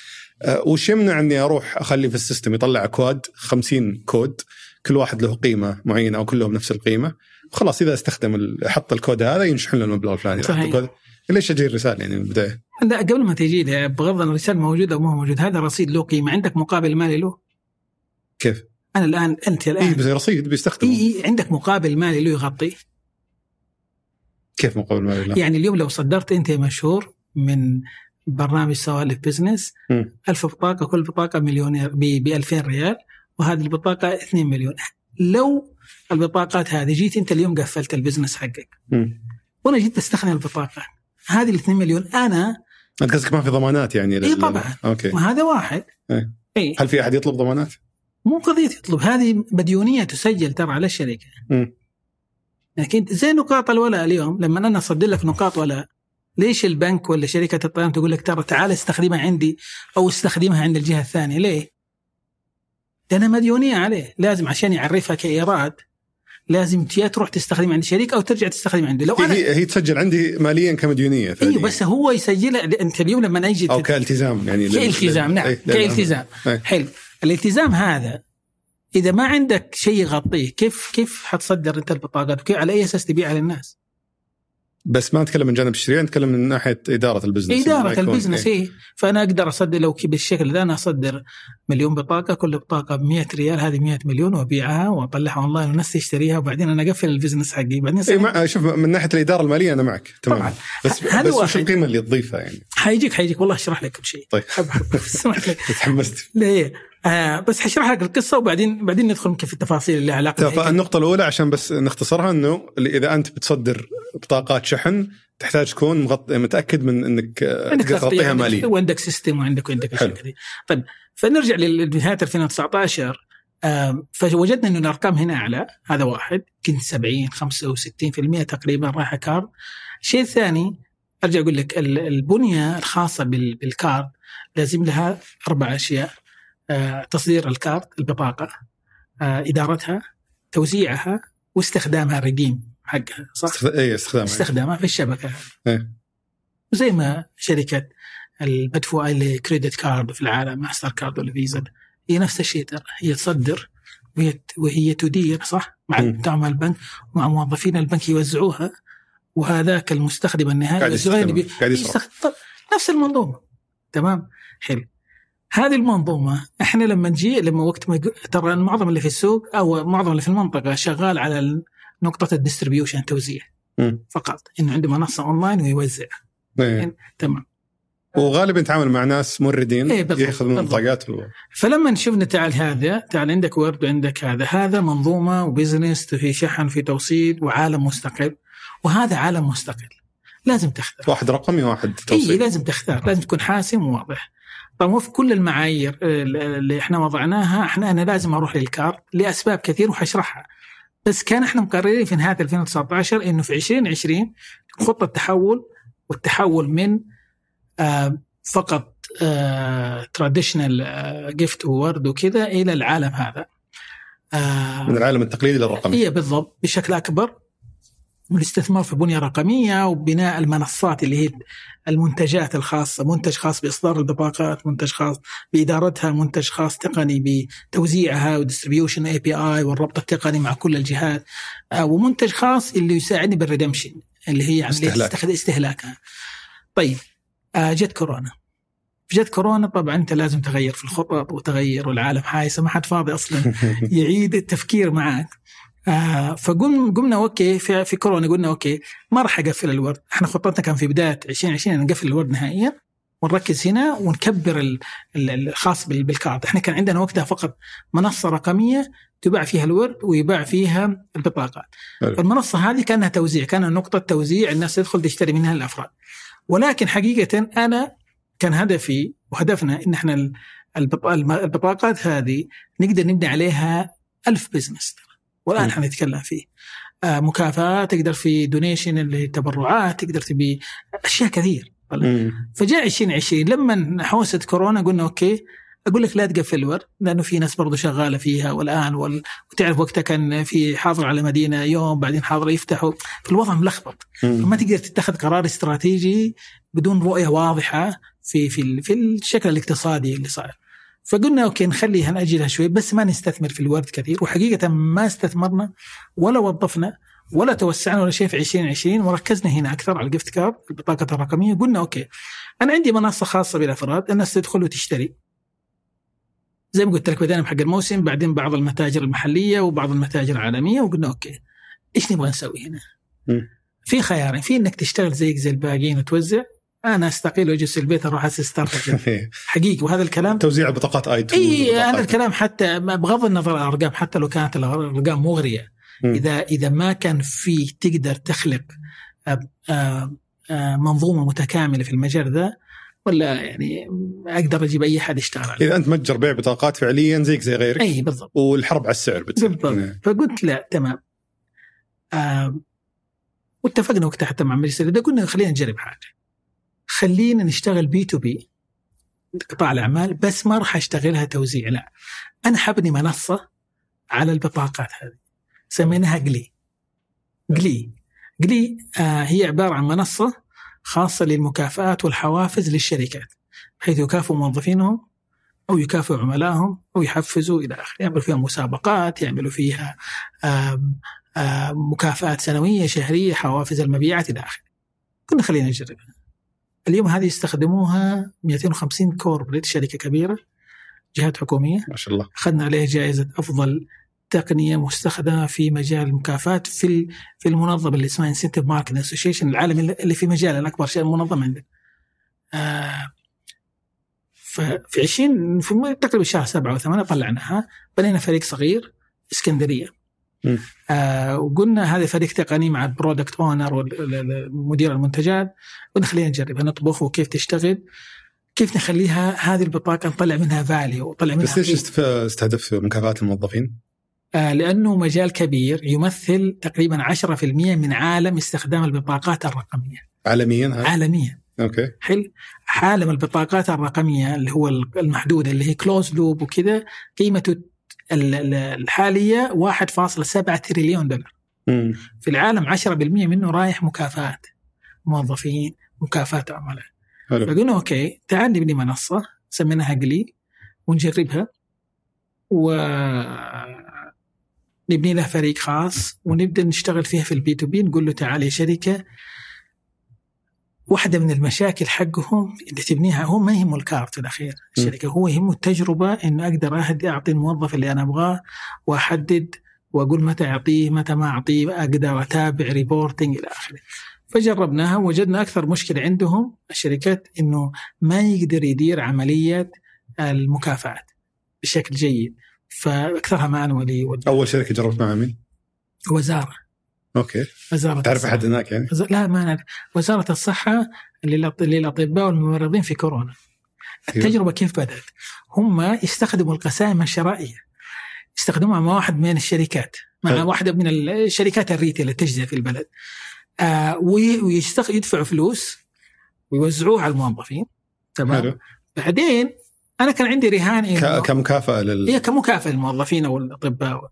أه، وش يمنع إني أروح أخلي في ال system يطلع كود 50 كود كل واحد له قيمة معينة أو كلهم نفس القيمة وخلاص إذا استخدم حط الكود هذا ينشحن له المبلغ الفلاني صحيح. ليش أجي لرسال يعني من البداية؟ لا قبل ما تجي لي بغض النظر رسال موجودة أو ما هو موجود هذا رصيد له قيمة عندك مقابل مالي له كيف؟ أنا الآن أنت اي الان بس رصيد بيستخدمه اي اي عندك مقابل مالي له يغطي كيف مقابل مالي لا؟ يعني اليوم لو صدرت أنت مشهور من برنامج سوالف business مم. ألف بطاقة كل بطاقة مليونير ب 2000 ريال وهذه البطاقة 2 مليون. لو البطاقات هذه جيت انت اليوم قفلت ال business حقك. مم. وأنا جيت استخدم البطاقة. هذه ال 2 مليون أنا أنت قصدك ما في ضمانات يعني؟ إي طبعا. أوكي. ما هذا واحد. إيه. إي. هل في أحد يطلب ضمانات؟ مو قضية يطلب. هذه مديونية تسجل ترى على الشركة. مم. لكن زي نقاط الولاء اليوم لما أنا أصدر لك نقاط ولاء ليش البنك ولا شركة الطيران تقول لك ترى تعال استخدمها عندي أو استخدمها عند الجهة الثانية؟ ليه؟ لانها مديونية عليه. لازم عشان يعرفها كإيراد لازم يا تروح تستخدم عند شريك أو ترجع تستخدم عنده. لو هي هي تسجل عندي ماليا كمديونية اي بس هو يسجلها أنت اليوم لما أجي أو كالتزام يعني كالتزام نعم كالتزام. حلو. الالتزام هذا إذا ما عندك شيء يغطيه كيف كيف حتصدر أنت البطاقات؟ وكيف على أي أساس تبيعها للناس؟ بس ما نتكلم من جانب التشريع نتكلم من ناحية إدارة ال business إدارة ال business اي إيه. فأنا أقدر أصدر لو بالشكل ذا أنا أصدر مليون بطاقة كل بطاقة ب 100 ريال هذه 100 مليون وأبيعها وأطلعها أونلاين والناس تشتريها وبعدين أنا أقفل ال business حقي. بعدين اي ما شوف من ناحية الإدارة المالية أنا معك تمام. طبعا. بس بس وش القيمة اللي تضيفها يعني؟ حيجيك حيجيك. والله أشرح لك كل شيء. طيب. [LAUGHS] تحمست. ليه؟ آه بس حشرح لك القصة وبعدين بعدين ندخل يمكن في التفاصيل اللي علاقة فالنقطه الأولى عشان بس نختصرها إنه إذا أنت بتصدر بطاقات شحن تحتاج تكون مغط... متأكد من إنك تغطيها ماليا. وعندك سيستم وعندك وعندك كثير طيب فنرجع لنهايه 2019 آه فوجدنا إنه الأرقام هنا أعلى هذا واحد كنت 70 65% تقريبا رايحه card الشيء الثاني أرجع أقول لك البنية الخاصة بال card لازم لها أربع أشياء. تصدير ال card البطاقة آه إدارتها توزيعها واستخدامها الريديم حقها صح؟ اي استخدامها. استخدامها في الشبكة. إيه. زي ما شركة المدفوعات اللي credit card في العالم ماستر كارد ولا فيزا هي نفس الشيء ترى. هي تصدر وهي وهي تدير صح؟ مع دعم البنك ومع موظفين البنك يوزعوها وهذاك المستخدم النهائي قاعد يستخدم قاعد يستخدم نفس المنظومة. تمام؟ حلو. هذه المنظومة إحنا لما نجي لما وقت ما ترى معظم اللي في السوق أو معظم اللي في المنطقة شغال على نقطة ال distribution توزيع فقط إنه عنده منصة أونلاين ويوزع. إيه. تمام. وغالبا يتعامل مع ناس موردين إيه ياخذ من البطاقات فلما شفنا تعال هذا تعال عندك ورد وعندك هذا هذا منظومة وبزنس في شحن في توصيل وعالم مستقل وهذا عالم مستقل. لازم تختار. واحد رقمي وواحد توصيل. اي لازم تختار لازم تكون حاسم وواضح. طبعا في كل المعايير اللي إحنا وضعناها إحنا أنا لازم أروح للكارت لأسباب كثير وحشرحها بس كان إحنا مقررين في نهاية 2019 إنه في 2020 خطة تحول والتحول من آه فقط traditional gift وورد وكذا إلى العالم هذا. آه من العالم التقليدي للرقمي هي بالضبط بشكل أكبر. والاستثمار في بنية رقمية وبناء المنصات اللي هي المنتجات الخاصة منتج خاص بإصدار البطاقات منتج خاص بإدارتها منتج خاص تقني بتوزيعها و distribution API والربط التقني مع كل الجهات آه، ومنتج خاص اللي يساعدني بال redemption اللي هي عملية استهلاك. استهلاكها. طيب آه، جت كورونا. جت كورونا طبعا أنت لازم تغير في الخطط وتغير والعالم حايسة ما حد فاضي أصلا [LAUGHS] يعيد التفكير معك آه فقمنا قمنا okay في, في كورونا قلنا okay ما راح أقفل الورد، إحنا خطتنا كان في بداية 2020 نقفل الورد نهائيا ونركز هنا ونكبر الخاص بال card، إحنا كان عندنا وقتها فقط منصة رقمية تباع فيها الورد ويباع فيها البطاقات. فالمنصه هذه كانها توزيع، كان نقطة توزيع الناس تدخل تشتري منها الأفراد. ولكن حقيقة أنا كان هدفي وهدفنا إن إحنا البطاقات هذه نقدر نبني عليها ألف business والان حنتكلم فيه. آه مكافاه تقدر في donation اللي تبرعات تقدر تبي أشياء كثير. فجاء 2020 لما حوسه كورونا قلنا okay أقول لك لا تقفل الورد لأنه في ناس برضو شغالة فيها والآن وال... وتعرف وقتها كان في حظر على مدينة يوم بعدين حظر يفتحوا. الوضع ملخبط. ما تقدر تتخذ قرار استراتيجي بدون رؤية واضحة في في في الشكل الاقتصادي اللي صاير. فقلنا okay نخليها ناجلها شوي بس ما نستثمر في الورد كثير وحقيقة ما استثمرنا ولا وظفنا ولا توسعنا ولا شيء في 2020 وركزنا هنا أكثر على ال gift card البطاقة الرقمية قلنا okay أنا عندي منصة خاصة بالأفراد الناس تدخل وتشتري زي ما قلت لك بدينا بحق الموسم بعدين بعض المتاجر المحلية وبعض المتاجر العالمية وقلنا okay إيش نبغى نسوي هنا؟ في خيارين في إنك تشتغل زيك زي الباقيين وتوزع أنا أستقيل وأجلس في البيت أروح اسس start [LAUGHS] حقيقي. وهذا الكلام توزيع بطاقات اي اي هذا الكلام حتى بغض النظر عن الأرقام حتى لو كانت الأرقام مغرية. إذا إذا ما كان في تقدر تخلق منظومة متكاملة في المجال ذا ولا يعني أقدر أجيب أي حد يشتغل عليه. إذا أنت متجر بيع بطاقات فعليا زيك زي غيرك. اي بالضبط. والحرب على السعر بتصير بالضبط. فقلت لا تمام. آه واتفقنا وقتها حتى مع مجلس الإدارة قلنا خلينا نجرب حاجة. خلينا نشتغل B2B قطاع الأعمال بس ما راح أشتغلها توزيع لا. أنا حابني منصة على البطاقات هذه. سميناها قلي قلي قلي آه هي عبارة عن منصة خاصة للمكافآت والحوافز للشركات بحيث يكافئوا موظفينهم أو يكافئوا عملائهم أو يحفزوا إلى آخره. يعملوا فيها مسابقات يعملوا فيها آم آم مكافآت سنوية شهرية حوافز المبيعات إلى آخره. قلنا خلينا نجربها. اليوم هذه يستخدموها 250 كوربريت شركة كبيرة جهات حكومية ما شاء الله أخذنا عليها جائزة أفضل تقنية مستخدمة في مجال المكافآت في في المنظمة اللي اسمها Incentive Market Association العالمي اللي في مجال الأكبر شيء منظمه عندنا. آه ففي 20 في تقريبا شهر سبعة وثمانية طلعناها بنينا فريق صغير إسكندرية. آه وقلنا هذا فريق تقني مع ال product owner ومدير المنتجات قلنا خلينا نجربها نطبخ وكيف تشتغل كيف نخليها هذه البطاقة نطلع منها value وطلع منها بس ليش استهدف مكافآت الموظفين؟ آه لأنه مجال كبير يمثل تقريبا 10% من عالم استخدام البطاقات الرقمية. عالميا؟ عالميا. أوكي. حلو؟ عالم البطاقات الرقمية اللي هو المحدودة اللي هي closed loop وكذا قيمته الحالية 1.7 تريليون دولار. في العالم 10% منه رايح مكافآت موظفين مكافآت عملاء. فقلنا okay تعال نبني منصة سميناها قلي ونجربها و نبني لها فريق خاص ونبدأ نشتغل فيها في ال B2B نقول له تعال يا شركة واحدة من المشاكل حقهم اللي تبنيها هو ما يهمه ال card في الأخير الشركة هو يهمه التجربة إنه أقدر أهدي أعطي الموظف اللي أنا أبغاه وأحدد وأقول متى أعطيه متى ما أعطيه أقدر أتابع reporting إلى آخره. فجربناها وجدنا أكثر مشكلة عندهم الشركات إنه ما يقدر يدير عملية المكافآت بشكل جيد. فأكثرها مانولي أول شركة جربت معها مين؟ وزارة. أوكي. وزارة تعرف أحد هناك يعني؟ وز... لا ما نعرف وزارة الصحة. للأطباء والممرضين في كورونا. التجربة كيف بدأت؟ هم يستخدموا القسائم الشرائية. يستخدموها مع واحد من الشركات مع طيب. واحدة من الشركات الريتيل اللي تجزئ في البلد. آه ويستخ... يدفعوا فلوس ويوزعوها على الموظفين. تمام؟ حلو. بعدين أنا كان عندي رهان ك- كمكافأة لل هي كمكافأة للموظفين أو الاطباء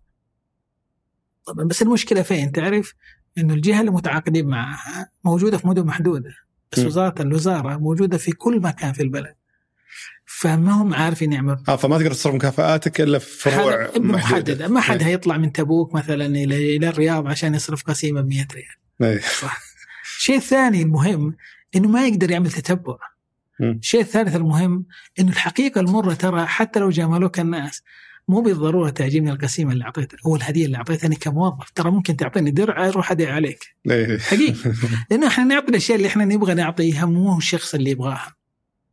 طبعا. بس المشكلة فين؟ تعرف إنه الجهة اللي متعاقدين معها موجودة في مدن محدودة بس م. وزارة الوزارة موجودة في كل مكان في البلد. فما هم عارفين يعملوا. آه فما تقدر تصرف مكافآتك إلا في فروع محدده ما حد إيه. هيطلع من تبوك مثلا إلى إلى الرياض عشان يصرف قسيمة ب 100 ريال. إيه. الشيء الثاني المهم إنه ما يقدر يعمل تتبع. الشيء الثالث المهم إنه الحقيقة المرة ترى حتى لو جاملوك الناس مو بالضرورة تعجبني القسيمة اللي أعطيتها. أو الهدية اللي اعطيتني كموظف. ترى ممكن تعطيني درع أروح أدعي عليك. إيه. حقيقي. [LAUGHS] لأنه إحنا نعطي الأشياء اللي إحنا نبغى نعطيها مو الشخص اللي يبغاها.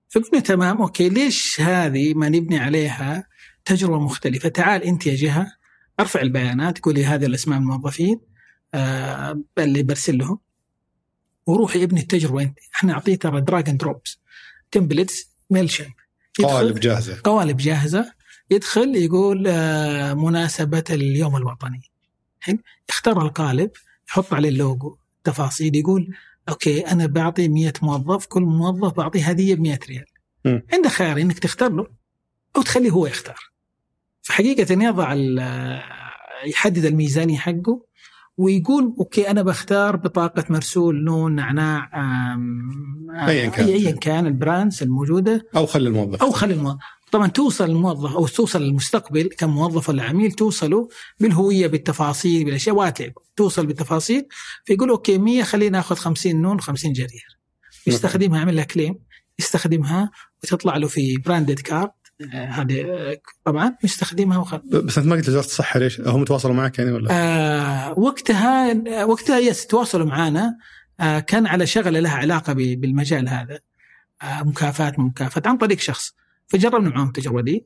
فقلنا تمام okay ليش هذه ما نبني عليها تجربة مختلفة؟ تعال أنت يا جهة ارفع البيانات قولي هذه الأسماء الموظفين آه اللي برسل لهم وروحي ابني التجربة أنت. إحنا نعطيه ترى drag and drops templates ميل شيب قوالب جاهزة. قوالب جاهزة. يدخل يقول آه، مناسبة اليوم الوطني. حلو؟ يختار القالب يحط عليه اللوجو تفاصيل يقول okay أنا بعطي 100 موظف كل موظف بعطيه هدية ب 100 ريال. م. عندك خيار إنك تختار له أو تخليه هو يختار. فحقيقه يضع ال- يحدد الميزانية حقه ويقول okay أنا بختار بطاقة مرسول نون نعناع آه، أياً كان. ايا كان ال brands الموجودة أو خلي الموظف. أو خلي الموظف طبعا توصل الموظف أو توصل المستقبل كموظف ولا عميل توصلوا بالهوية بالتفاصيل بالأشياء واتلعب توصل بالتفاصيل فيقول okay 100 خلينا ناخذ 50 نون 50 جرير. يستخدمها يعمل لها claim يستخدمها وتطلع له في branded card آه، هذه آه، طبعا يستخدمها وخل... بس أنت ما قلت وزارة الصحة ليش؟ هم تواصلوا معك يعني ولا؟ آه وقتها وقتها yes تواصلوا معنا آه كان على شغلة لها علاقة بالمجال هذا. آه مكافآت مكافاه عن طريق شخص. فجربنا معهم التجربة دي.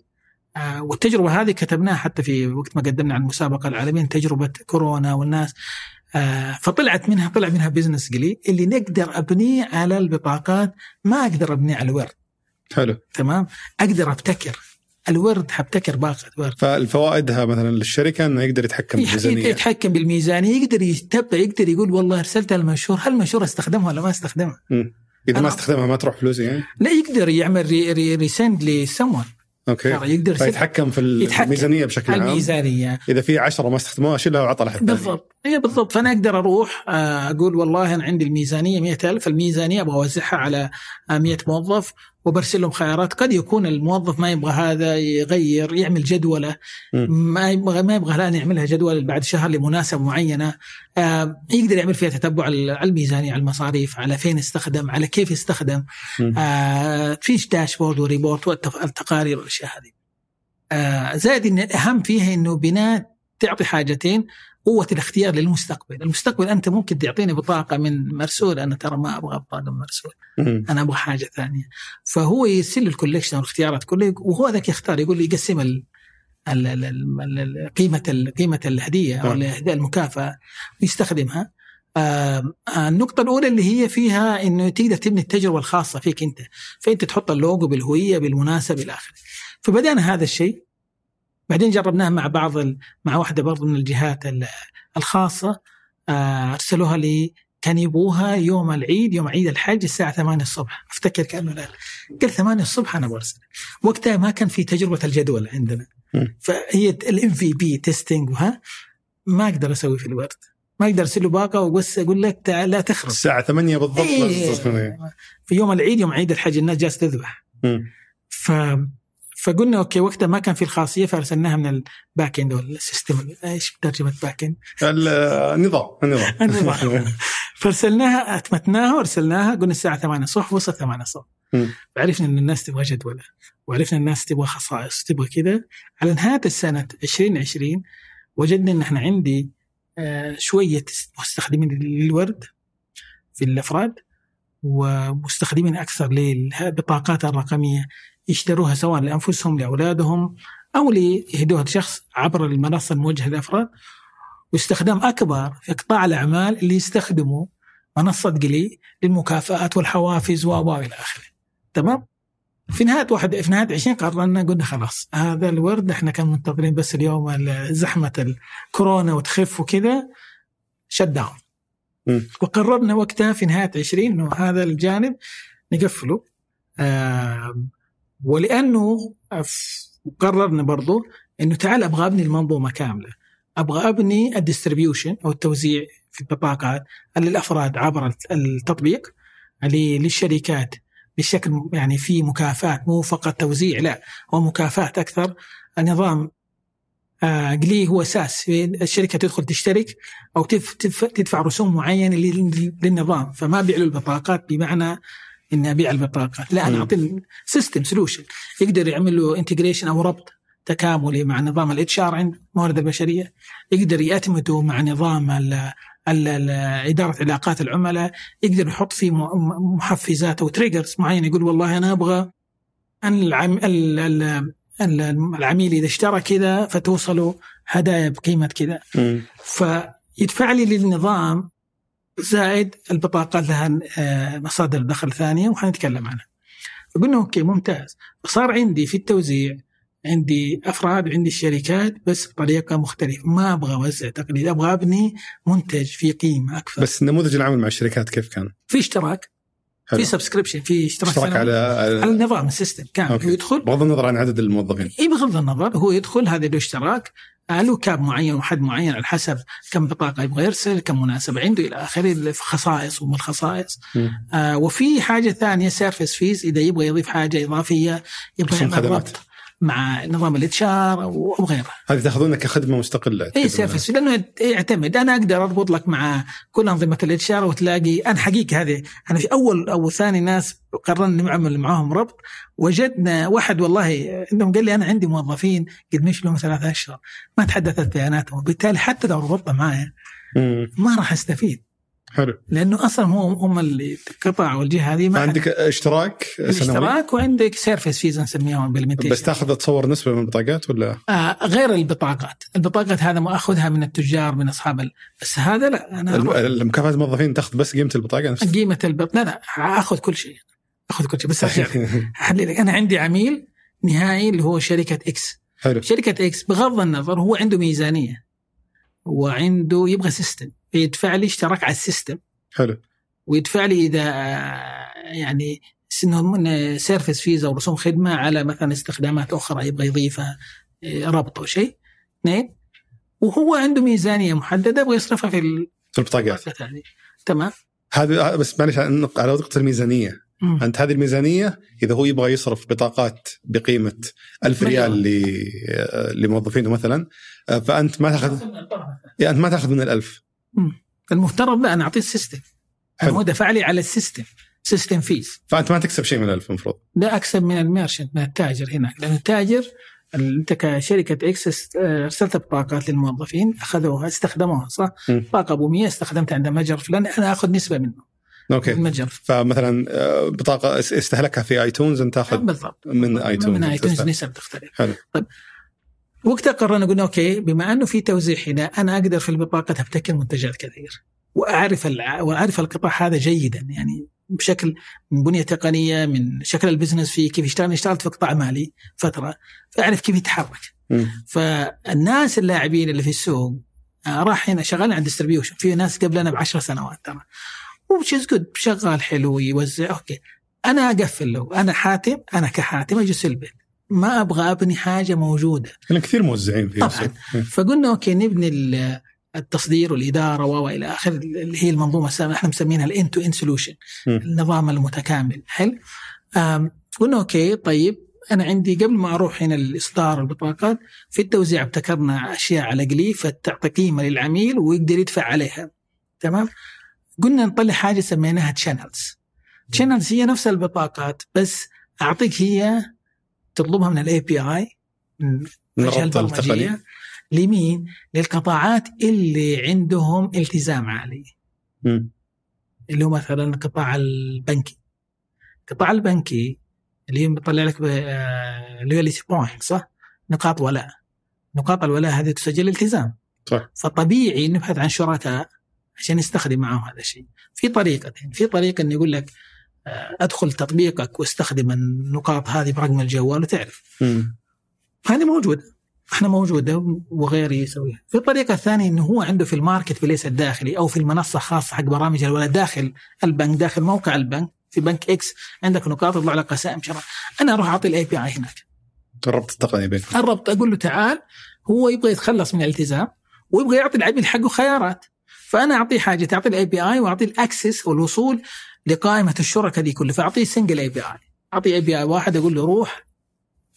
آه والتجربة هذه كتبناها حتى في وقت ما قدمنا على المسابقة العالمية تجربة كورونا والناس. آه فطلعت منها طلع منها بزنس قليل. اللي نقدر أبنيه على البطاقات ما أقدر أبنيه على الورد. حلو. تمام؟ أقدر أبتكر. الورد حبتكر باقه ورد فالفوائدها مثلا للشركة إنه يقدر يتحكم بالميزانية. يتحكم بالميزانية يقدر يتبع يقدر يقول والله ارسلتها المنشور هل المنشور أستخدمها ولا ما أستخدمها؟ مم. إذا ما استخدمها ما تروح فلوسي يعني؟ لا يقدر يعمل re re resend ل someone okay. يقدر يتحكم في الميزانية بشكل عام. الميزانية. إذا في 10 ما استخدموها اشيلها وعطى لحد بالضبط. هي بالضبط. فأنا أقدر أروح آه، أقول والله أنا عندي الميزانية 100000 الميزانية أبغى أوزعها على 100 موظف. وبرسل لهم خيارات. قد يكون الموظف ما يبغى هذا يغير يعمل جدوله. ما يبغى ما يبغى الآن يعملها جدول بعد شهر لمناسبة معينة. آه يقدر يعمل فيها تتبع على الميزانيه على المصاريف على فين استخدم على كيف استخدم آه فيش dashboard و report والتقارير والأشياء هذه. آه زائد إن الأهم فيها إنه بناء تعطي حاجتين. قوة الاختيار للمستقبل، المستقبل أنت ممكن تعطيني بطاقة من مرسول أنا ترى ما أبغى بطاقة من مرسول. أنا أبغى حاجة ثانية. فهو يرسل ال collection والاختيارات كلها وهو ذاك يختار يقول لي يقسم ال قيمة قيمة الهدية أو المكافأة ويستخدمها آه النقطة الأولى اللي هي فيها إنه تقدر تبني التجربة الخاصة فيك أنت، فأنت تحط اللوجو بالهوية بالمناسبة إلى آخره. فبدأنا هذا الشيء. بعدين جربناها مع بعض مع واحدة برضو من الجهات الخاصة. آه، أرسلوها لي كان يبغوها يوم العيد يوم عيد الحج الساعة 8 الصبح. أفتكر كأنه لا قال 8 الصبح أنا برسل وقتها ما كان في تجربة الجدول عندنا. فهي ال MVP testing وها ما أقدر أسوي في ال Word ما أقدر أرسل له باقة وبس أقول لك تعال لا تخرب. الساعة 8 بالضبط. إيه. في يوم العيد يوم عيد الحج الناس جالسة تذبح. ف فقلنا okay وقتها ما كان في الخاصية فأرسلناها من ال back end ولا ال system. إيش ترجمه back end؟ النظام النظام النظام. فأرسلناها أتمتناها وأرسلناها قلنا الساعة 8 الصبح وصلت 8 الصبح. فعرفنا إن الناس تبغى جدوله وعرفنا الناس تبغى خصائص تبغى كذا على نهاية السنة 2020 وجدنا إن إحنا عندي آه، شوية مستخدمين للورد في الأفراد ومستخدمين أكثر للبطاقات الرقمية. يشتروها سواء لأنفسهم لأولادهم أو ليهدوها لشخص عبر المنصة الموجهة للأفراد واستخدام أكبر في قطاع الأعمال اللي يستخدموا منصة قلي للمكافآت والحوافز و إلى آخره. تمام؟ في نهاية واحد في نهاية 20 قررنا قلنا خلاص هذا الورد إحنا كان منتظرين بس اليوم زحمة الكورونا وتخف وكذا shut down. وقررنا وقتها في نهاية 20 إنه هذا الجانب نقفله آه ولأنه قررنا برضو إنه تعال أبغى أبني المنظومة كاملة. أبغى أبني ال distribution أو التوزيع في البطاقات للأفراد عبر التطبيق للشركات بشكل يعني في مكافآت مو فقط توزيع لا هو مكافآت أكثر. النظام آه قلي هو أساس الشركة تدخل تشترك أو تدفع رسوم معينة للنظام. فما أبيع له البطاقات بمعنى إني أبيع البطاقات لا أنا أعطي system solution يقدر يعمل له integration أو ربط تكاملي مع نظام ال HR عند الموارد البشرية. يقدر يأتمته مع نظام ال ال ال إدارة علاقات العملاء. يقدر يحط فيه محفزات أو triggers معينة يقول والله أنا أبغى أن العم العميل إذا اشترى كذا فتوصله هدايا بقيمة كذا. فيدفع لي للنظام زائد البطاقات لها آه، مصادر دخل ثانية وحنتكلم عنها. فقلنا okay ممتاز. فصار عندي في التوزيع عندي أفراد عندي الشركات بس بطريقة مختلفة. ما أبغى أوزع تقليد أبغى أبني منتج في قيمة أكثر. بس نموذج العمل مع الشركات كيف كان؟ في اشتراك حلو. في subscription في اشتراك, اشتراك على على النظام ال system كامل. هو يدخل. بغض النظر عن عدد الموظفين. اي بغض النظر هو يدخل هذا له اشتراك. له cap معين وحد معين على حسب كم بطاقة يبغى يرسل كم مناسبه عنده إلى آخره خصائص ومن الخصائص. آه وفي حاجة ثانية service fees إذا يبغى يضيف حاجة إضافية يبغى ربط مع نظام ال HR وغيره هذه تاخذونها كخدمة مستقلة اي service لأنه يعتمد. أنا أقدر اربط لك مع كل أنظمة ال HR وتلاقي أنا حقيقه هذه أنا في أول أو ثاني ناس قررنا نعمل معاهم ربط وجدنا واحد والله إنهم قال لي أنا عندي موظفين قد مش لهم ثلاثة أشهر؟ ما تحدثت بياناتهم وبالتالي حتى لو ربطنا معايا ما راح أستفيد. حلو. لأنه أصلا هم هم اللي القطاع والجهه هذه ما عندك اشتراك سنوي؟ اشتراك وعندك service fees نسميها بس تاخذ تصور نسبة من البطاقات ولا؟ آه غير البطاقات، البطاقات هذا ما اخذها من التجار من أصحاب ال... بس هذا لا أنا المكافاه الموظفين تاخذ بس قيمة البطاقة نفسها؟ قيمة البطاقه لا لا أخذ كل شيء. أخذ كل شيء. بس [LAUGHS] احلل أنا عندي عميل نهائي اللي هو شركة X حلو. شركة X بغض النظر هو عنده ميزانية وعنده يبغى system يدفع لي اشتراك على ال system. حلو. ويدفع لي إذا يعني service fees أو رسوم خدمة على مثلا استخدامات أخرى يبغى يضيفها آه، ربط أو شيء. اثنين وهو عنده ميزانية محددة يبغى يصرفها في البطاقات. تمام. هذا بس معلش على نقطه الميزانية. مم. أنت هذه الميزانية إذا هو يبغى يصرف بطاقات بقيمة ألف ريال لموظفينه مثلا فأنت ما تاخذ يعني أنت ما تأخذ من الألف. مم. المفترض لا أنا اعطيه ال system هو دفع لي على ال system، system fees فأنت ما تكسب شيء من الألف المفروض. لا أكسب من ال merchant من التاجر هناك. لأن التاجر أنت كشركة X ارسلت بطاقات للموظفين أخذوها استخدموها صح؟ بطاقه أبو 100 استخدمت عند متجر فلان أنا آخذ نسبة منه. okay. المتجر فمثلا آه، بطاقة استهلكها في ايتونز أنت تاخذ بالضبط. من ايتونز من ايتونز نسب تختلف. حلو. طيب. وقتها قررنا قلنا okay بما أنه في توزيع هنا أنا أقدر في البطاقه ابتكر منتجات كثير. وأعرف وأعرف القطاع هذا جيدا يعني بشكل من بنية تقنية من شكل ال business فيه كيف يشتغل. اشتغلت في قطاع مالي فترة فأعرف كيف يتحرك. م. فالناس اللاعبين اللي في السوق آه، راح هنا شغال عند distribution في ناس قبلنا بعشر سنوات ترى. وش جود شغال حلو يوزع. okay. أنا أقفل له. أنا حاتم أنا كحاتم أجلس البيت. ما أبغى أبني حاجة موجودة. لأن كثير موزعين في طبعا. فقلنا okay نبني التصدير والإدارة وإلى اخره اللي هي المنظومة إحنا مسمينها الان two in solution النظام المتكامل. حلو. قلنا okay طيب أنا عندي قبل ما أروح هنا الإصدار البطاقات في التوزيع ابتكرنا أشياء على قليل فتعطي قيمة للعميل ويقدر يدفع عليها. تمام؟ قلنا نطلع حاجة سميناها channels channels هي نفس البطاقات بس أعطيك هي تطلبها من ال API من البرمجيه لمين؟ للقطاعات اللي عندهم التزام عالي. م. اللي هو مثلا القطاع البنكي. القطاع البنكي اللي بيطلع لك loyalty point صح؟ نقاط ولاء. نقاط الولاء هذه تسجل التزام. صح. فطبيعي نبحث عن شركاء عشان يستخدم معهم هذا الشيء. في طريقتين، في طريقة إنه يقول لك آه، أدخل تطبيقك واستخدم النقاط هذه برقم الجوال وتعرف. هذه موجودة. إحنا موجودة وغيري يسويها. في الطريقة الثانية إنه هو عنده في ال marketplace الداخلي أو في المنصة خاصه حق برامج الولاء داخل البنك داخل موقع البنك في بنك X عندك نقاط تطلع لك قسائم شراء أنا أروح أعطي ال API هناك الربط التقني بينكم الربط أقول له تعال هو يبغى يتخلص من الالتزام ويبغى يعطي العميل حقه خيارات فأنا أعطيه حاجة تعطي ال API وأعطيه ال access والوصول لقائمة الشركاء دي كلها. فأعطيه single API أعطيه API واحد أقول له روح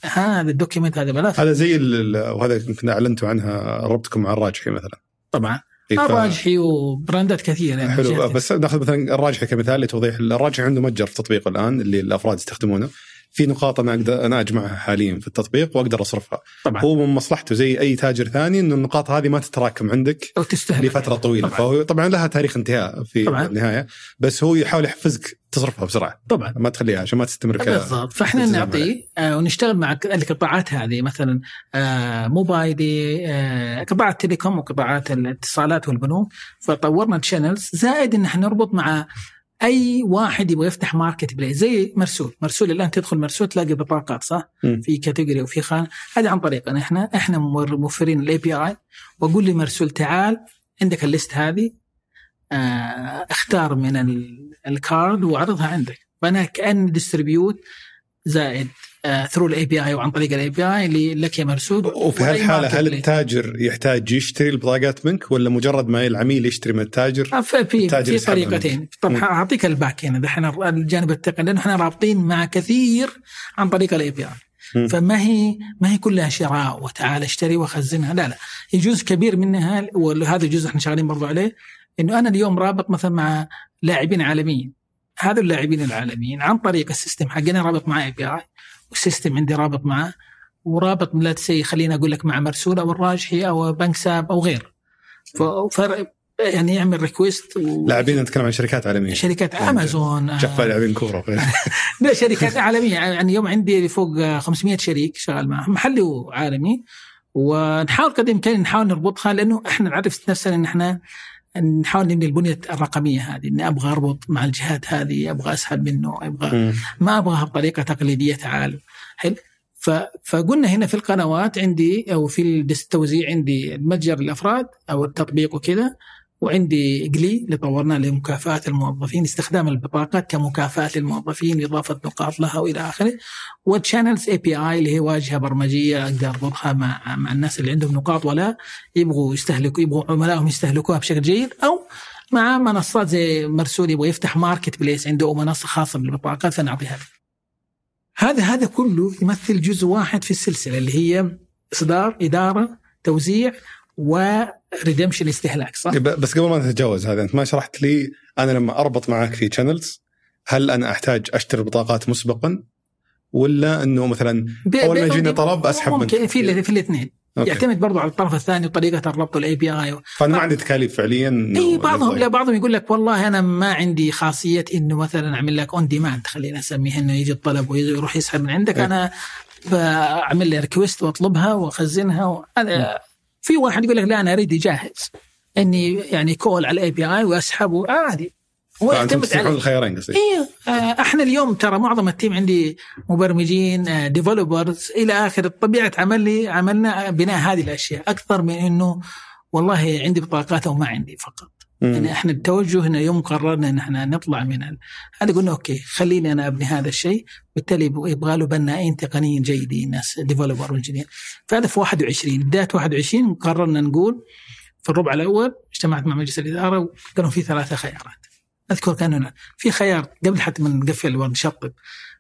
هذا ال document هذا بلاش. هذا زي وهذا يمكن أعلنتوا عنها ربطكم مع الراجحي مثلا. طبعا. الراجحي و brandات كثيرة. يعني حلو. بس ناخذ مثلا الراجحي كمثال لتوضيح. الراجحي عنده متجر في تطبيقه الآن اللي الأفراد يستخدمونه. في نقاط أنا أقدر أنا أجمعها حاليا في التطبيق وأقدر أصرفها. طبعا. هو من مصلحته زي أي تاجر ثاني إنه النقاط هذه ما تتراكم عندك أو تستهلك لفترة طويلة. طبعا. فهو طبعا لها تاريخ انتهاء في طبعا. النهاية. بس هو يحاول يحفزك تصرفها بسرعة. طبعا. ما تخليها عشان ما تستمر بالضبط. فإحنا نعطيه آه ونشتغل مع القطاعات هذه مثلا آه موبايلي آه قطاع التليكوم وقطاعات الاتصالات والبنوك. فطورنا تشانلز زائد إن إحنا نربط مع أي واحد يبغى يفتح market place زي مرسول. مرسول الآن تدخل مرسول تلاقي بطاقات صح؟ م. في category وفي خانة. هذا عن طريقنا. إحنا إحنا موفرين ال API واقول لمرسول تعال عندك ال list هذه آه اختار من ال card واعرضها عندك. فأنا كأن distribute زائد. through ال API وعن طريق ال API اللي لك يا مرسول. وفي هالحاله هل التاجر يحتاج يشتري البطاقات منك ولا مجرد ما العميل يشتري من التاجر؟ آه، في في طريقتين. طبعا أعطيك ال back هنا. دحين الجانب التقني لأنه إحنا رابطين مع كثير عن طريق ال API فما هي ما هي كلها شراء وتعال اشتري واخزنها لا لا. هي جزء كبير منها وهذا الجزء إحنا شغالين برضو عليه إنه أنا اليوم رابط مثلا مع لاعبين عالميين. هذا اللاعبين العالميين عن طريق ال system حقنا رابط مع API وال system عندي رابط معه ورابط let's say خليني أقول لك مع مرسول أو الراجحي أو بنك ساب أو غير فرق يعني يعمل ريكويست و... لاعبين نتكلم عن شركات عالمية. شركات امازون جفا لاعبين كورة. [LAUGHS] لا شركات عالمية. يعني يوم عندي فوق 500 شريك شغال معهم محلي وعالمي. ونحاول قدر الإمكان نحاول نربطها لأنه إحنا نعرف نفسنا إن إحنا نحاول نبني البنية الرقمية هذه إني أبغى أربط مع الجهات هذه أبغى أسحب منه أبغى ما أبغاها بطريقة تقليدية تعال حلو؟ فقلنا هنا في القنوات عندي أو في التوزيع عندي المتجر الأفراد أو التطبيق وكذا وعندي جلي اللي طورناه لمكافاه الموظفين استخدام البطاقات كمكافاه للموظفين إضافة نقاط لها وإلى آخره وال channels API اللي هي واجهة برمجية أقدر اربطها مع مع الناس اللي عندهم نقاط ولا يبغوا يستهلكوا يبغوا عملائهم يستهلكوها بشكل جيد أو مع منصات زي مرسول يبغى يفتح market place عنده منصة خاصة بالبطاقات فنعطيها هذا هذا كله يمثل جزء واحد في السلسلة اللي هي إصدار إدارة توزيع و redemption استهلاك صح؟ بس قبل ما نتجاوز هذا أنت ما شرحت لي أنا لما أربط معك في channels هل أنا أحتاج أشتري بطاقات مسبقا؟ ولا إنه مثلا أول ما يجيني طلب أسحب ممكن في في الاثنين. يعتمد برضو على الطرف الثاني وطريقه الربط وال API فأنا ما عندي تكاليف فعليا إي بعضهم لا بعضهم يقول لك والله أنا ما عندي خاصية إنه مثلا أعمل لك on demand خلينا نسميها إنه يجي الطلب ويروح يسحب من عندك. إيه؟ أنا بعمل لي request وأطلبها وأخزنها هذا في واحد يقول لك لا أنا أريد جاهز إني يعني call على ال API وأسحبه. عادي. هو يعتمد على الخيارين قصدي أيوه إحنا اليوم ترى معظم ال team عندي مبرمجين developers إلى آخر طبيعة عملي عملنا بناء هذه الأشياء. أكثر من إنه والله عندي بطاقات أو ما عندي فقط. يعني إحنا التوجه هنا يوم قررنا إن إحنا نطلع من هذا قلنا okay خليني أنا أبني هذا الشيء بالتالي يبغى له بنائين تقنيين جيدين ناس developer و engineer فهذا في 21 بداية 21 قررنا نقول في الربع الأول اجتمعت مع مجلس الإدارة وكانوا في ثلاثة خيارات. أذكر كان هنا. في خيار قبل حتى ما نقفل ونشطب.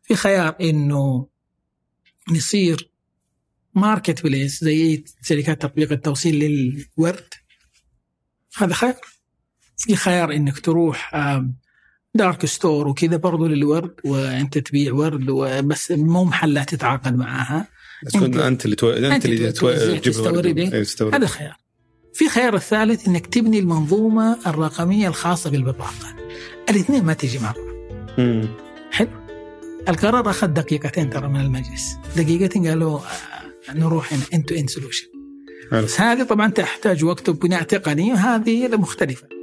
في خيار إنه نصير market place زي شركات تطبيق التوصيل للورد. هذا خيار. في خيار إنك تروح dark store وكذا برضو للورد وأنت تبيع ورد بس مو محلات تتعاقد معاها. تكون أنت اللي تو... أنت اللي تجيب الورد هذا خيار في خيار الثالث إنك تبني المنظومة الرقمية الخاصة بالبطاقة. الاثنين ما تجي مع بعض حلو. القرار أخذ دقيقتين ترى من المجلس. دقيقتين قالوا آه، نروح end to end solution بس هذه طبعا تحتاج وقت وبناء تقني وهذه مختلفه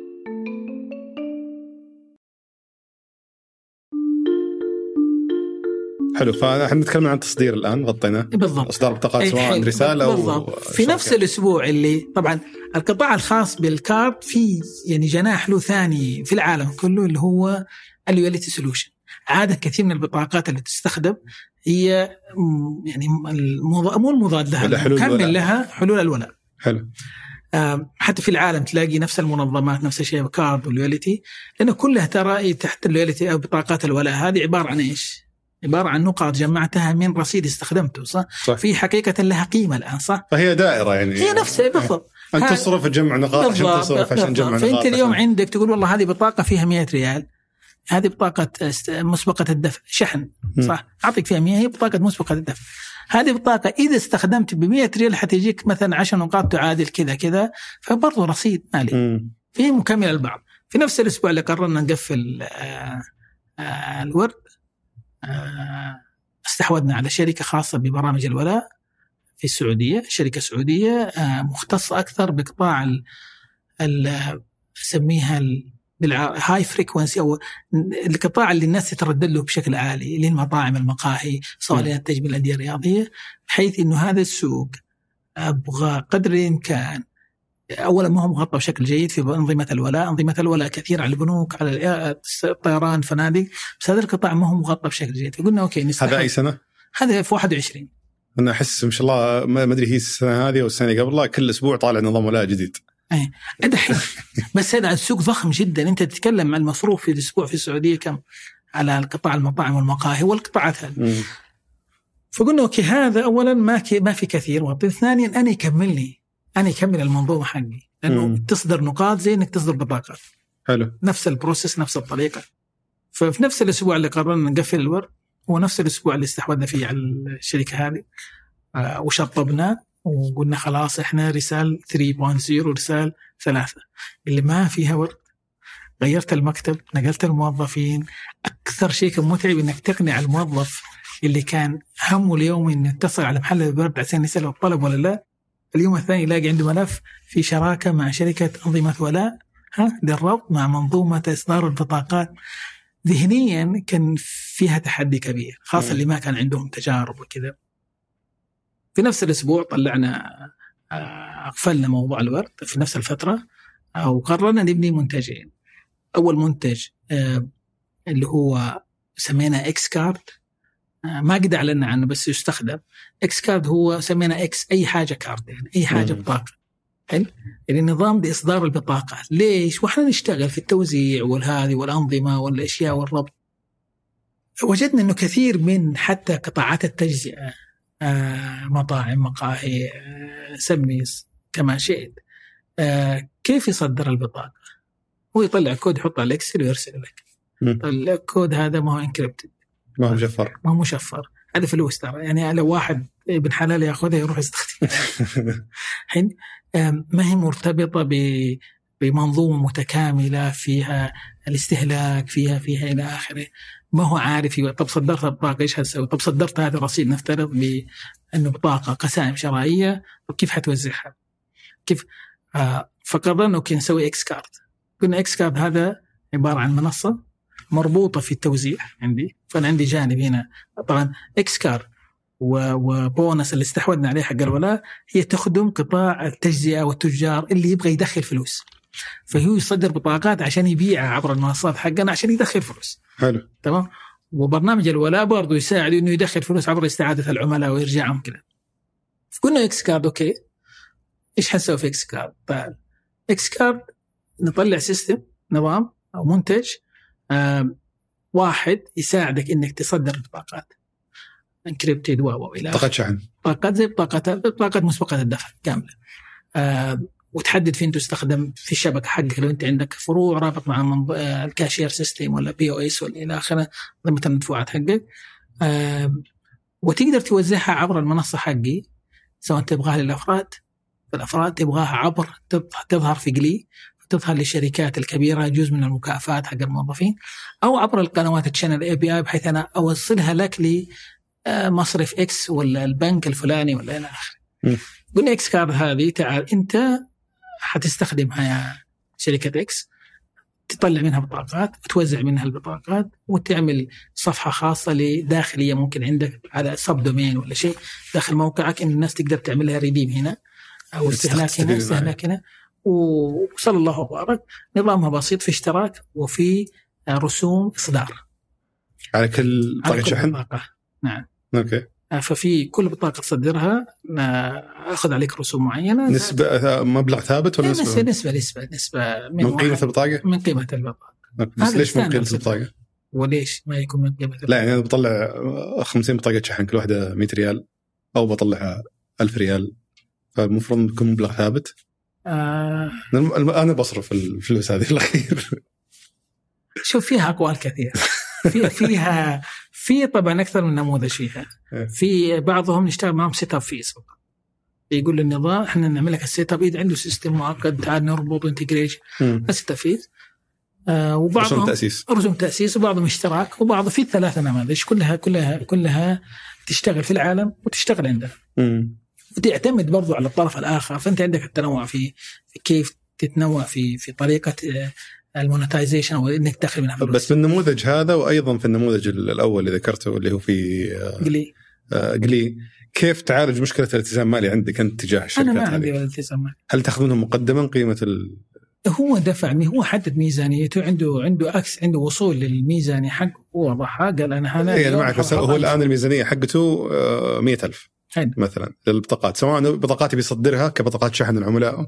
حلو فاحنا نتكلم عن تصدير الآن غطينا بالضبط. إصدار بطاقات سواء رسال أو بالضبط. في نفس الأسبوع اللي طبعا القطاع الخاص بال card في يعني جناح له ثاني في العالم كله اللي هو ال loyalty solution عادة كثير من البطاقات اللي تستخدم هي يعني مو المضاد لها كمل لها حلول الولاء. حلو. حتى في العالم تلاقي نفس المنظمات نفس الشيء card وال loyalty لأنه كلها ترى تحت ال loyalty أو بطاقات الولاء. هذه عبارة عن إيش؟ عبارة عن نقاط جمعتها من رصيد استخدمته صح؟ صح. في حقيقة لها قيمة الآن صح؟ فهي دائرة يعني. هي نفسها بالضبط. انت تصرف تجمع نقاط عشان تصرف عشان تجمع نقاط فأنت اليوم عشان. عندك تقول والله هذه بطاقة فيها 100 ريال هذه بطاقة مسبقة الدفع شحن صح؟ أعطيك فيها 100 هي بطاقة مسبقة الدفع. هذه بطاقة إذا استخدمت ب 100 ريال حتجيك مثلا 10 نقاط تعادل كذا كذا فبرضه رصيد مالي في مكمل البعض في نفس الأسبوع اللي قررنا نقفل آه آه الورد آه، استحوذنا على شركة خاصة ببرامج الولاء في السعودية، شركة سعودية آه، مختصه أكثر بقطاع ال نسميها high frequency أو القطاع اللي الناس تتردد له بشكل عالي للمطاعم المقاهي صالات تجميل الأندية الرياضية بحيث إنه هذا السوق أبغى قدر الإمكان اولا ما هو مغطى بشكل جيد في أنظمة الولاء، أنظمة الولاء كثير على البنوك على الطيران فنادق، بس هذا القطاع ما هو مغطى بشكل جيد، فقلنا okay نستحوذ. هذا أي سنة؟ هذا في 21 أنا أحس ما شاء الله ما أدري هي السنة هذه أو السنة اللي قبلها كل أسبوع طالع نظام ولاء جديد. إيه دحين بس هذا السوق ضخم جدا أنت تتكلم عن المصروف في الأسبوع في السعودية كم؟ على القطاع المطاعم والمقاهي والقطاعات هذه. فقلنا okay هذا اولا ما ما في كثير ثانيا أنا يكملني أنا يكمل المنظومه حقي. لأنه مم. تصدر نقاط زي إنك تصدر بطاقات. حلو. نفس ال process نفس الطريقة. ففي نفس الأسبوع اللي قررنا نقفل الورد هو نفس الأسبوع اللي استحوذنا فيه على الشركة هذه آه وشطبنا وقلنا خلاص إحنا رسال 3.0 ورسال ثلاثة. اللي ما فيها ورد غيرت المكتب نقلت الموظفين. أكثر شيء كان متعب إنك تقنع الموظف اللي كان همه اليومي إنه يتصل على محل البرد عشان يسأل الطلب ولا لا اليوم الثاني يلاقي عنده ملف في شراكة مع شركة أنظمة ولاء ها للربط مع منظومة إصدار البطاقات. ذهنيا كان فيها تحدي كبير خاصة اللي ما كان عندهم تجارب وكذا. في نفس الأسبوع طلعنا آه، قفلنا موضوع الورد في نفس الفترة وقررنا نبني منتجين. أول منتج آه، اللي هو سمينا X card. آه، ما قد اعلنا عنه بس يستخدم. X card هو سمينا X أي حاجة card يعني أي حاجة بطاقة. حلو؟ يعني نظام لإصدار البطاقات ليش؟ وإحنا نشتغل في التوزيع والهذه والأنظمة والأشياء والربط. وجدنا إنه كثير من حتى قطاعات التجزئة آه، مطاعم مقاهي سمي كما شئت كيف يصدر البطاقة؟ هو يطلع كود يحطه على ال Excel ويرسل لك. الكود هذا ما هو encrypted ما هو مشفر ما هو مشفر هذا فلوس ترى يعني لو واحد ابن حلال ياخذها يروح يستخدمها [LAUGHS] الحين ما هي مرتبطة ب بمنظومة متكاملة فيها الاستهلاك فيها فيها إلى آخره ما هو عارف طب صدرت البطاقه إيش حتسوي؟ طب صدرت هذا الرصيد نفترض بأنه بطاقه قسائم شرائية طب كيف حتوزعها؟ كيف؟ آه فقررنا okay نسوي XCard قلنا XCard هذا عبارة عن منصة مربوطة في التوزيع عندي. فأنا عندي جانب هنا. طبعا XCard و Boonus اللي استحوذنا عليه حق الولاء هي تخدم قطاع التجزئة والتجار اللي يبغى يدخل فلوس. فهو يصدر بطاقات عشان يبيعها عبر المنصات حقنا عشان يدخل فلوس. حلو. تمام؟ وبرنامج الولاء برضه يساعد إنه يدخل فلوس عبر استعادة العملاء ويرجعهم كذا قلنا XCard okay. إيش حنسوي في XCard؟ طيب XCard نطلع system نظام أو منتج واحد يساعدك إنك تصدر البطاقات encrypted و إلى بطاقات شحن. بطاقات زي بطاقات بطاقات مسبقة الدفع كاملة. آه وتحدد فين تستخدم في الشبكة حقك. لو أنت عندك فروع رابط مع آه، ال cashier system ولا POS ولا إلى آخره ضمن المدفوعات حقك. آه وتقدر توزعها عبر المنصة حقي سواء تبغاها للأفراد. الأفراد تبغاها عبر تظهر في Glee تظهر للشركات الكبيرة جزء من المكافآت حق الموظفين أو عبر القنوات ال channel API بحيث أنا أوصلها لك لمصرف X ولا البنك الفلاني ولا إلى آخره. قلنا XCard هذه تعال أنت حتستخدمها يا شركة X تطلع منها بطاقات وتوزع منها البطاقات وتعمل صفحة خاصة لداخلية ممكن عندك على subdomain ولا شيء داخل موقعك إن الناس تقدر تعمل لها redeem هنا أو استهلاك هنا استهلاك هنا. وصلى الله وبارك. نظامها بسيط في اشتراك وفي رسوم إصدار. على كل بطاقه شحن؟ بطاقة. نعم. أوكي. ففي كل بطاقة تصدرها أخذ عليك رسوم معينة. نسبة مبلغ ثابت ولا نسبة؟ نسبة نسبة نسبة من, من قيمة البطاقة؟ من قيمة البطاقة. بس ليش من قيمة البطاقة؟ وليش ما يكون من قيمة البطاقة؟ لا يعني أنا بطلع 50 بطاقة شحن كل واحدة 100 ريال أو بطلع 1000 ريال. فالمفروض يكون مبلغ ثابت. آه. أنا بصرف الفلوس هذه الأخير. [LAUGHS] شوف فيها أقوال كثير في فيها في طبعا أكثر من نموذج فيها. إيه. في بعضهم نشتغل معهم setup fees يقول للنظام إحنا نعمل لك ال setup عنده system معقد تعال نربط integration ال setup آه وبعضهم رسوم تأسيس. رسوم تأسيس وبعضهم اشتراك وبعض في ثلاثة نماذج. كلها كلها كلها تشتغل في العالم وتشتغل عندنا. وتعتمد برضو على الطرف الآخر. فأنت عندك التنوع في, كيف تتنوع في في طريقة آه، ال monetization أو إنك تدخل فلوس. بس في النموذج هذا وأيضا في النموذج الأول اللي ذكرته اللي هو في Glee آه Glee كيف تعالج مشكلة الالتزام المالي عندك أنت تجاه الشركات أنا ما عندي التزام مالي. هل تاخذ منهم مقدما قيمة ال... هو دفع هو حدد ميزانيته عنده عنده access عنده وصول للميزانية حقه وضعها قال أنا أنا اي أنا معك هو الآن الميزانية حقته 100000 حلو. مثلا للبطاقات سواء بطاقات بيصدرها كبطاقات شحن العملاء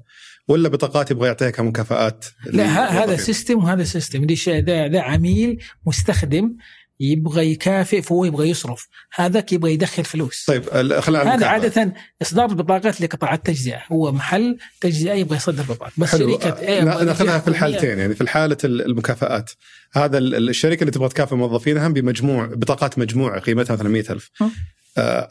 ولا بطاقات يبغى يعطيها كمكافآت لا هذا system وهذا system دي شيء ده, ده عميل مستخدم يبغى يكافئ فهو يبغى يصرف. هذاك يبغى يدخل فلوس. طيب خلينا هذا عادة إصدار البطاقات لقطاع التجزئه هو محل تجزئة يبغى يصدر بطاقات. بس حلو. شركة إيه ناخذها في الحالتين يعني في حاله المكافآت. هذا الشركة اللي تبغى تكافئ موظفينها بمجموع بطاقات مجموعة قيمتها مثلا 100000 آه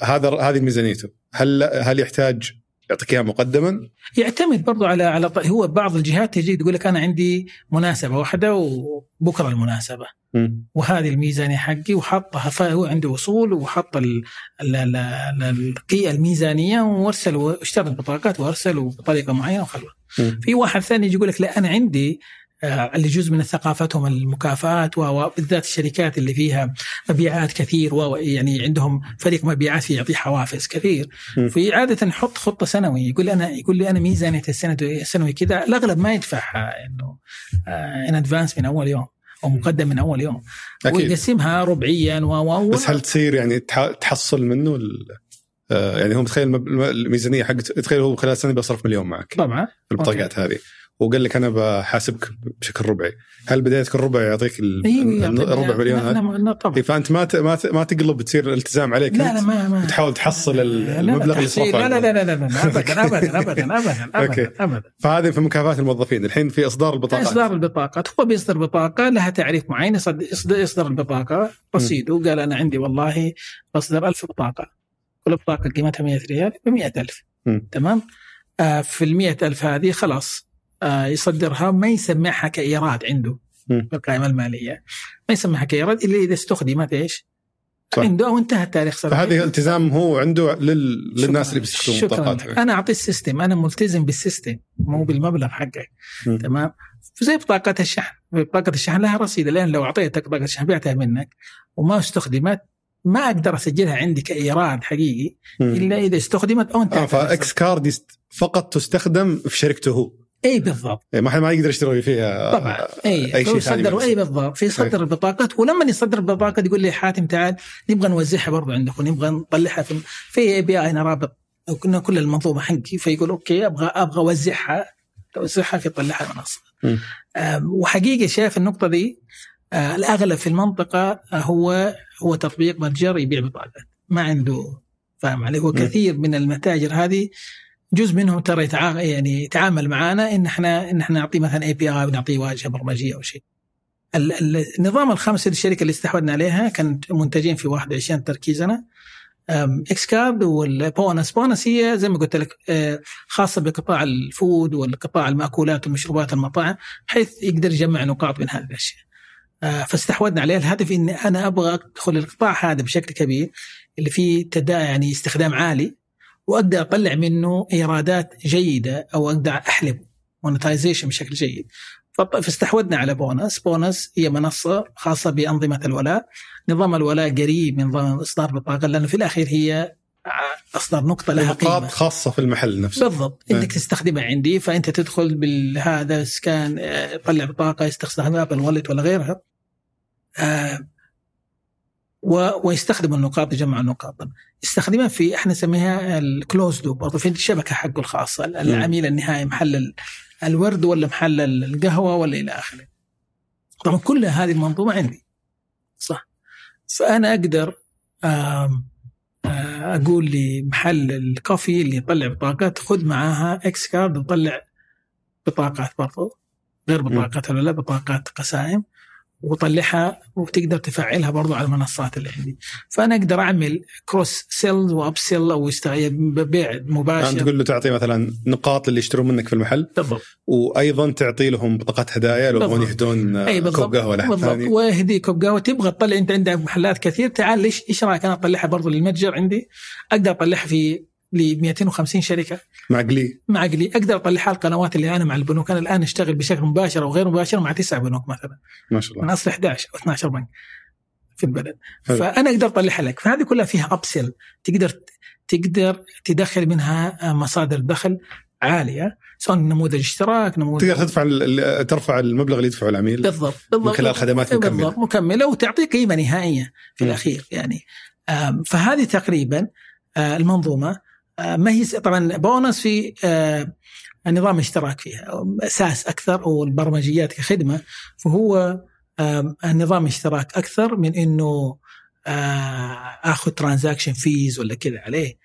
هذا هذه ميزانيته هل هل يحتاج يعطيك إياها مقدما؟ يعتمد برضو على على هو بعض الجهات تجي تقول لك أنا عندي مناسبة واحدة وبكرة المناسبة م. وهذه الميزانية حقي وحطها فهو عنده وصول وحط الميزانية وارسل واشترى البطاقات وارسل بطريقه معينة وخلوه. في واحد ثاني يجي يقول لك لا أنا عندي آه، اللي جزء من ثقافتهم المكافآت وبالذات الشركات اللي فيها مبيعات كثير يعني عندهم فريق مبيعات في يعطيه حوافز كثير. في عادة يحط خطة سنوي يقول أنا يقول لي أنا ميزانية السنة السنوي كذا الأغلب ما يدفعها إنه ان ادفانس من أول يوم أو مقدم من أول يوم. أكيد. ويقسمها ربعيا و بس هل تصير يعني تحصل منه آه، يعني هو متخيل الميزانية حقته تخيل هو خلال سنه بيصرف مليون معك طبعا. البطاقات هذه. وقال لك أنا بحاسبك بشكل ربعي. هل بدايتك الربع يعطيك الربع مليون هذا؟ طبعا. فأنت ما ما تقلب تصير التزام عليك لا لا ما ما تحاول تحصل المبلغ اللي صرفه لا لا لا لا لا ابدا ابدا ابدا ابدا [LAUGHS] ابدا ابدا. فهذه في مكافاه الموظفين. الحين في إصدار البطاقات إصدار البطاقات هو بيصدر بطاقة لها تعريف معين. يصدر البطاقة. رصيده وقال أنا عندي والله بصدر ألف بطاقة. كل بطاقة قيمتها 100 ريال ب 100000 تمام؟ آه في ال 100000 هذه خلاص. يصدرها ما يسمعها كإيراد عنده في القائمة المالية. ما يسمعها كإيراد إلا إذا استخدمت إيش؟ صح. عنده أو انتهى التاريخ صراحة فهذه التزام هو عنده لل... للناس اللي بيستخدمون البطاقات أنا أعطي ال system. أنا ملتزم بال system مو بالمبلغ حقك تمام؟ زي بطاقة الشحن. بطاقة الشحن لها رصيد الآن لو أعطيتك بطاقة الشحن بعتها منك وما استخدمت ما أقدر أسجلها عندي كإيراد حقيقي إلا إذا استخدمت أو انتهت آه ف XCard فقط تستخدم في شركته. هو اي بالضبط. إيه ما حد ما يقدر يشتري فيها طبعا. اي أي شيء يصدر اي بالضبط. في يصدر البطاقات. ولما يصدر البطاقة يقول لي حاتم تعال نبغى نوزعها برضو عندكم نبغى نطلعها في في API رابط. كنا كل المنظومه حقي. فيقول أوكي أبغى أبغى أوزعها. توزعها في طلعها المنصه وحقيقة شايف النقطة دي. آه الاغلب في المنطقة آه هو هو تطبيق متجر يبيع بطاقات. ما عنده فاهم علي؟ هو كثير من المتاجر هذه جزء منهم ترى يعني يتعامل معنا إن إحنا إن إحنا نعطيه مثلا API ونعطيه واجهة برمجية أو شيء. النظام الخمسة الشركة اللي استحوذنا عليها كانت منتجين في 21 تركيزنا XCard وال Boonus Boonus هي زي ما قلت لك آه، خاصة بقطاع ال food والقطاع المأكولات والمشروبات المطاعم بحيث يقدر يجمع نقاط من هذه الأشياء. آه، فاستحوذنا عليه الهدف اني أنا أبغى أدخل القطاع هذا بشكل كبير اللي فيه تدا يعني استخدام عالي وأقدر اطلع منه إيرادات جيدة أو أقدر أحلب monetization بشكل جيد. فاستحوذنا على Boonus. Boonus هي منصة خاصة بأنظمة الولاء. نظام الولاء قريب من نظام إصدار بطاقة لأنه في الأخير هي اصدر نقطة لها قيمة. خاصة في المحل نفسه. بالضبط. إنك إيه. تستخدمها عندي فأنت تدخل بالهذا سكان طلع بطاقة يستخدمها بالولد ولا غيرها. آه ويستخدم النقاط يجمع النقاط يستخدمها في إحنا نسميها الكلوز لوب برضه في الشبكة حقه الخاصة العميل النهائي محل الورد ولا محل القهوة ولا إلى آخره. طبعا كل هذه المنظومة عندي. صح. فأنا أقدر أقول لمحل ال coffee اللي يطلع بطاقات خذ معاها X card وطلع بطاقات برضو غير بطاقات ولا لا بطاقات قسائم. وطلعها وتقدر تفعلها برضو على المنصات اللي عندي. فأنا أقدر أعمل cross-sell و up-sell أو بيع مباشر. يعني تقول له تعطي مثلا نقاط اللي يشترون منك في المحل؟ بالضبط. وأيضا تعطي لهم بطاقات هدايا لو يبغون يهدون أي. كوب قهوة بالضبط. ثاني. ويهديك كوب قهوة. تبغى تطلع أنت عندك محلات كثير. تعال ليش إيش رأيك أنا أطلعها برضو للمتجر عندي؟ أقدر أطلعها في ل 250 شركة. معقلي معقلي أقدر اطلعها القنوات اللي أنا مع البنوك. أنا الآن أشتغل بشكل مباشر أو غير مباشر مع تسع بنوك مثلا. ما شاء الله. من أصل 11 أو 12 بنك في البلد. حلو. فأنا أقدر اطلعها لك. فهذه كلها فيها ابسل تقدر تقدر تدخل منها مصادر دخل عالية. سواء نموذج اشتراك نموذج تقدر تدفع ترفع المبلغ اللي يدفعه العميل بالضبط. بالضبط. من خلال خدمات مكمله بالضبط. مكملة. وتعطيه قيمة نهائية في م. الأخير يعني. فهذه تقريبا آه، المنظومة. ما هي طبعا بونص في آه، نظام اشتراك فيها. SaaS أكثر والبرمجيات كخدمة فهو نظام اشتراك أكثر من إنه آخذ transaction fees ولا كذا عليه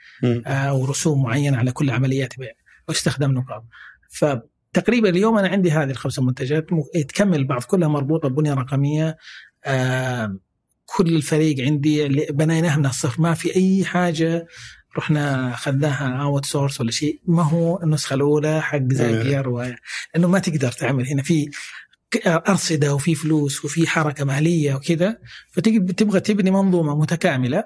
أو رسوم معينة على كل عمليات بيع واستخدام نقاط فتقريبا اليوم أنا عندي هذه الخمسة منتجات تكمل بعض كلها مربوطة ببنية رقمية كل الفريق عندي بنيناها من الصفر ما في أي حاجة رحنا اخذناها outsource ولا شيء. ما هو النسخة الأولى حق زاجير و... لأنه ما تقدر تعمل. هنا في أرصدة وفي فلوس وفي حركة مالية وكذا. فتبغى تبني منظومة متكاملة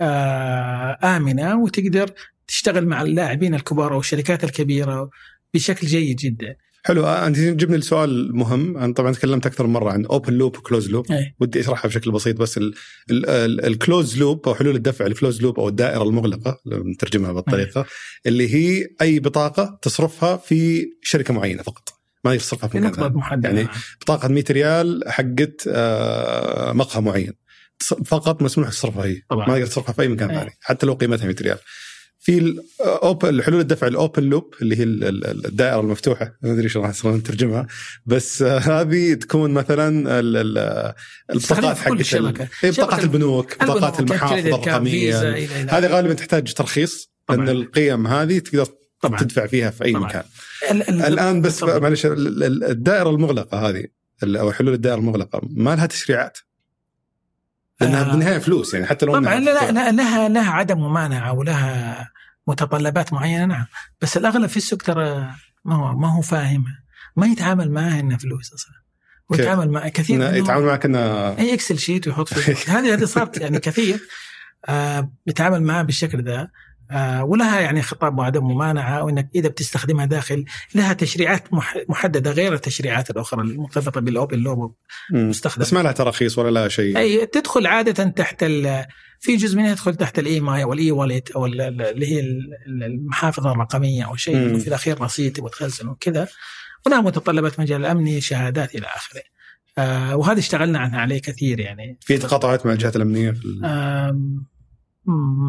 آه، آمنة وتقدر تشتغل مع اللاعبين الكبار أو الشركات الكبيرة بشكل جيد جدا. حلو آه، أنت جبني السؤال مهم. أنا طبعا تكلمت أكثر من مرة عن open loop و closed loop ودي أشرحها بشكل بسيط بس ال closed loop أو حلول الدفع ال closed loop أو الدائرة المغلقة لو نترجمها بالطريقة أي. اللي هي أي بطاقة تصرفها في شركة معينة فقط. ما يصرفها في مكان. محدد يعني بطاقة 100 ريال حقت آه، مقهى معين. فقط مسموح تصرفها هي. طبعا. ما تقدر تصرفها في أي مكان ثاني حتى لو قيمتها 100 ريال في ال open حلول الدفع ال open loop اللي هي الدائرة المفتوحة. ما أدري شلون راح نترجمها بس هذه تكون مثلا البطاقات حق الشبكه بطاقات البنوك بطاقات المحافظ الرقمية. هذه غالبا تحتاج ترخيص لأن القيم هذه تقدر طبعا. تدفع فيها في أي طبعا. مكان. الآن بس معلش الدائرة المغلقة هذه أو حلول الدائرة المغلقة ما لها تشريعات. لأنها آه. بالنهاية فلوس يعني حتى لو طبعا لا لها لها عدم ممانعه ولها متطلبات معينة نعم. بس الأغلب في السوق ترى ما هو ما هو فاهمها ما يتعامل معها انها فلوس أصلا. ويتعامل مع كثير يتعامل معك انه أي Excel sheet ويحط هذه هذه صارت يعني كثير. آه بيتعامل معها بالشكل ذا آه، ولها يعني خطاب وعدم ممانعه وإنك إذا بتستخدمها داخل لها تشريعات محددة غير التشريعات الأخرى المرتبطة بال open loop مستخدم بس ما لها تراخيص ولا لها شيء. أي تدخل عادة تحت في جزء منها يدخل تحت ال EMI أو ال e-wallet أو اللي هي المحافظ الرقمية أو شيء. في الأخير رصيد وتخزن وكذا. ولها متطلبات مجال الامني شهادات إلى آخره. آه وهذا اشتغلنا عنها عليه كثير يعني. في تقاطعات مع الجهات الأمنية في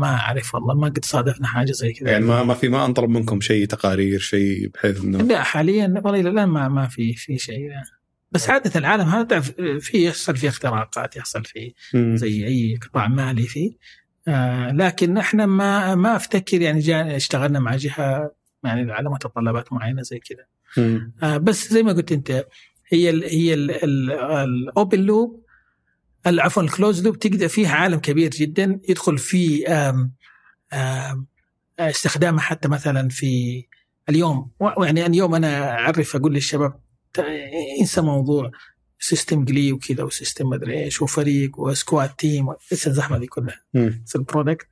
ما أعرف والله ما قد صادفنا حاجة زي كذا. يعني ما ما في ما أنطلب منكم شيء تقارير شيء بحيث انه لا حاليا والله إلى الآن ما ما في في شيء. بس عادة العالم هذا في يحصل فيه اختراقات يحصل فيه زي أي قطاع مالي فيه. آه لكن إحنا ما ما أفتكر يعني جاء اشتغلنا مع جهة يعني على متطلبات معينة زي كذا. آه بس زي ما قلت أنت هي ال هي ال open loop عفوا ال closed loop تقدر فيها عالم كبير جدا يدخل في آم آم استخدامه حتى مثلا في اليوم. يعني اليوم أنا أعرف أقول للشباب انسى موضوع system جلي وكذا و system مدري إيش وفريق و squad team انسى الزحمة دي كلها في ال product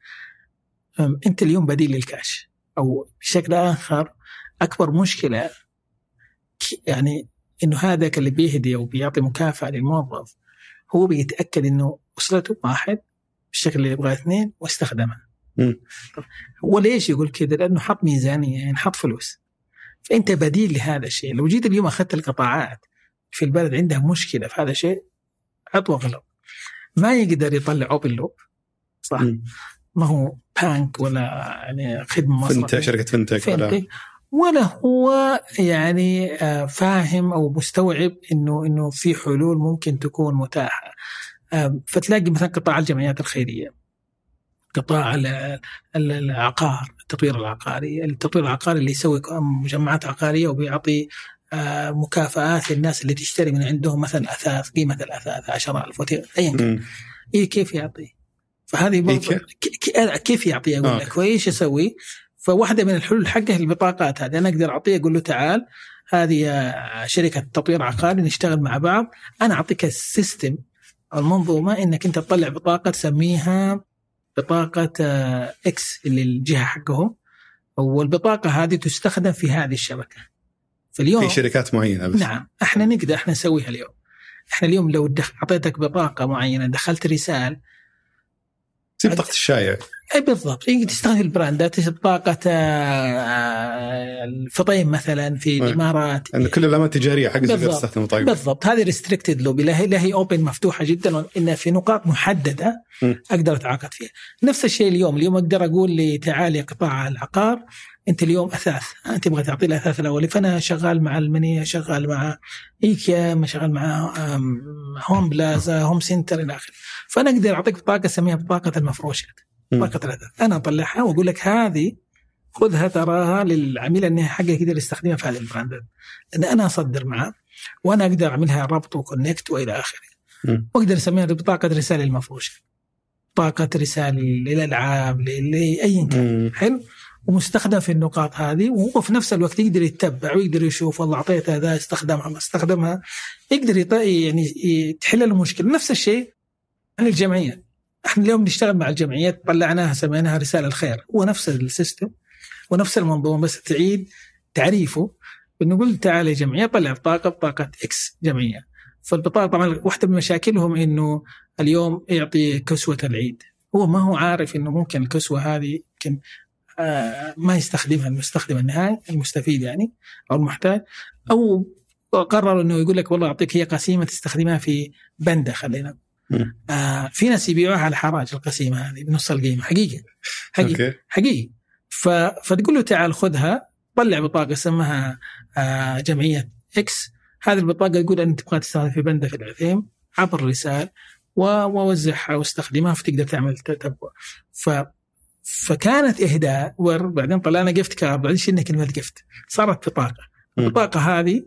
أنت اليوم بديل للكاش أو بشكل آخر أكبر مشكلة يعني إنه هذاك اللي بيهدي أو بيعطي مكافأة للموظف هو بيتأكد إنه وصلته واحد بالشكل اللي يبغاه اثنين واستخدمها. هو ليش يقول كذا؟ لأنه حط ميزانية يعني حط فلوس. فانت بديل لهذا الشيء، لو جيت اليوم أخذت القطاعات في البلد عندها مشكلة في هذا الشيء عطوه غلط. ما يقدر يطلع open loop صح؟ م. ما هو بانك ولا يعني خدمة fintech شركة fintech, fintech ولا هو يعني آه، فاهم أو مستوعب إنه إنه في حلول ممكن تكون متاحة فتلاقي مثلا قطاع الجمعيات الخيرية قطاع العقار التطوير العقاري التطوير العقاري اللي يسوي مجمعات عقارية وبيعطي آه، مكافآت للناس اللي تشتري من عندهم مثلا أثاث قيمة الأثاث 10000 ايا كان. إيه كيف يعطي؟ فهذه إيه كيف؟ يعطي؟ أقول لك. وإيش يسوي؟ فواحدة من الحلول حقه البطاقات هذه. أنا أقدر أعطيه أقول له تعال هذه شركة تطوير عقاري نشتغل مع بعض. أنا أعطيك ال system المنظومة إنك أنت تطلع بطاقة تسميها بطاقة X اللي الجهة حقهم. والبطاقة هذه تستخدم في هذه الشبكة. فاليوم في شركات معينة بس. نعم. إحنا نقدر إحنا نسويها اليوم. إحنا اليوم لو اعطيتك بطاقة معينة دخلت رسال زي بطاقه الشايع. اي بالضبط. تستخدم البراندات بطاقه آه، الفطيم مثلا في نعم. الإمارات. ان كل العلامات التجارية حق تستخدم طيب بالضبط. هذه restricted loop ولا هي open مفتوحة جدا ان في نقاط محددة أقدر أتعاقد فيها. نفس الشيء اليوم. اليوم أقدر أقول لي تعال يا قطاع العقار. أنت اليوم أثاث. أنت تبغى تعطي الأثاث الأولي. فأنا شغال مع المنيه شغال مع إيكيا شغال مع هوم بلازا هوم سنتر إلى آخره. فأنا أقدر أعطيك بطاقة أسميها بطاقة المفروشات بطاقه الاثاث أنا أطلعها وأقول لك هذه خذها تراها للعميل النهائي حقك يقدر يستخدمها في هذه البراندات. لأن أنا أصدر معه وأنا أقدر أعملها ربط وكونكت وإلى آخره. وأقدر أسميها بطاقه رسالة المفروشة. بطاقه رسالة للألعاب لاي كان. حلو؟ ومستخدم في النقاط هذه وهو في نفس الوقت يقدر يتبع ويقدر يشوف والله اعطيت هذا استخدمها ما استخدمها. يقدر يعني تحل المشكلة. نفس الشيء عن الجمعيات إحنا اليوم نشتغل مع الجمعيات طلعناها سميناها رسالة الخير. هو نفس ال system ونفس المنظومة بس تعيد تعريفه بنقول تعال يا جمعية طلع بطاقة بطاقة X جمعية. فالبطاقة طبعا واحدة من مشاكلهم إنه اليوم يعطي كسوة العيد. هو ما هو عارف إنه ممكن الكسوة هذه يمكن آه ما يستخدمها المستخدم النهائي المستفيد يعني أو المحتاج أو قرر إنه يقول لك والله أعطيك هي قسيمة تستخدمها في بنده خلينا آه في ناس يبيعوها على حراج القسيمة هذه بنص القيمه حقيقه حقيقي. حقيقي. ف... فتقول له تعال خذها طلع بطاقة اسمها آه جمعية إكس هذه البطاقة يقول أنت تبغى تستخدم في بنده في العثيم عبر الرسال ووزعها واستخدمها فتقدر تعمل تتبع ف فكانت إهداء بعدين طلعنا جفت كارد بعدين شلنا كلمة جفت صارت بطاقة. البطاقة هذه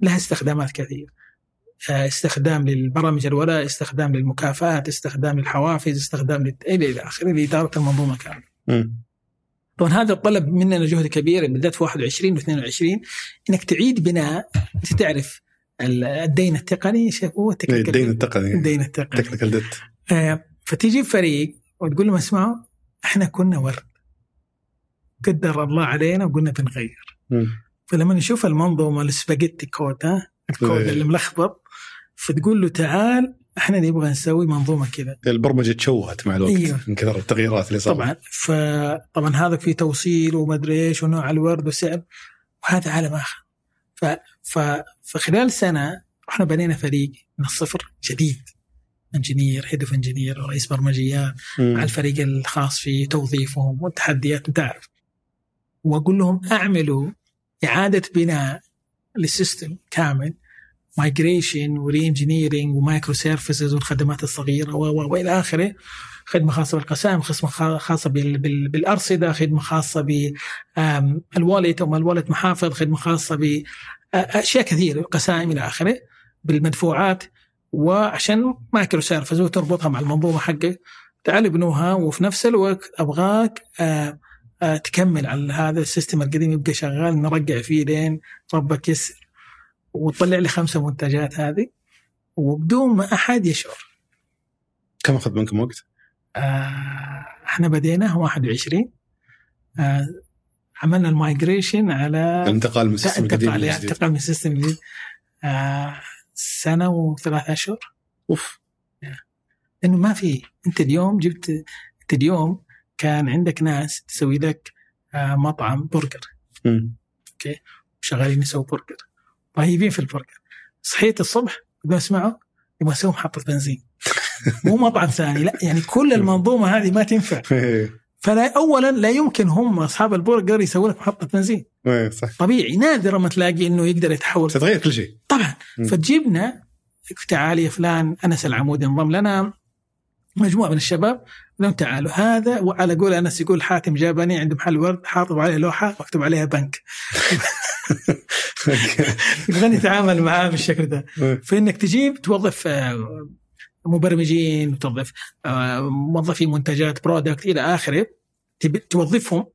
لها استخدامات كثيره استخدام للبرامج الولاء استخدام للمكافآت استخدام للحوافز استخدام إلى آخره. لاداره المنظومة كاملة. طبعا هذا طلب مننا جهد كبير بالذات في 21 و 22 إنك تعيد بناء. أنت تعرف الدين التقني إيش هو الدين التقني. الدين التقني. تكنيكال ديت فتجيب فريق وتقول لهم اسمعوا إحنا كنا ورد. قدر الله علينا وقلنا بنغير. فلما نشوف المنظومة ال spaghetti code ها الكود اللي ملخبط فتقول له تعال إحنا نبغى نسوي منظومة كذا. البرمجة تشوهت مع الوقت أيوه. من كثر التغييرات اللي صارت. طبعا فطبعا هذا في توصيل وما أدري إيش ونوع الورد وسعر وهذا عالم آخر. ف... ف... فخلال سنة إحنا بنينا فريق من الصفر جديد. engineer head of engineer ورئيس برمجيات مع الفريق الخاص في توظيفهم والتحديات أنت تعرف. وأقول لهم أعملوا إعادة بناء لل system كامل migration و re-engineering و microservices والخدمات الصغيرة والى آخره. خدمة خاصة بالقسائم خدمة خاصة بالأرصدة خدمة خاصة بال wallet أو ال wallet محافظ خدمة خاصة باشياء كثيرة قسائم إلى آخره بالمدفوعات وعشان microservice وتربطها مع المنظومة حقك تعال ابنوها وفي نفس الوقت أبغاك تكمل على هذا ال system القديم يبقى شغال نرجع فيه لين ربك يسر. وتطلع لي خمسة منتجات هذه وبدون ما أحد يشعر. كم أخذ منكم وقت؟ آه إحنا بديناه 21 آه عملنا ال migration على الانتقال من ال system القديم الانتقال من ال system الجديد آه سنة وثلاث أشهر. أوف. لأنه ما في أنت اليوم جبت أنت اليوم كان عندك ناس تسوي لك آه مطعم برجر. أوكي؟ شغالين يسووا برجر. رهيبين في البرجر صحيت الصبح يقول اسمعوا يبغى أسوي محطة بنزين. مو مطعم ثاني لا يعني كل المنظومة هذه ما تنفع. فلا اولا لا يمكن هم أصحاب البرجر يسوون لك محطة بنزين. صح. طبيعي نادر ما تلاقي إنه يقدر يتحول. تتغير كل شيء. طبعا. فتجيبنا تعال يا فلان أنس العمودي انضم لنا. مجموعة من الشباب لهم تعالوا هذا وعلى قول أنس يقول حاتم جابني عند محل ورد حاطب عليه لوحة مكتوب عليها بنك. يبغى [LAUGHS] نتعامل معاه بالشكل ده. فإنك تجيب توظف آه، مبرمجين وتوظف آه، موظفي منتجات برودكت إلى آخره توظفهم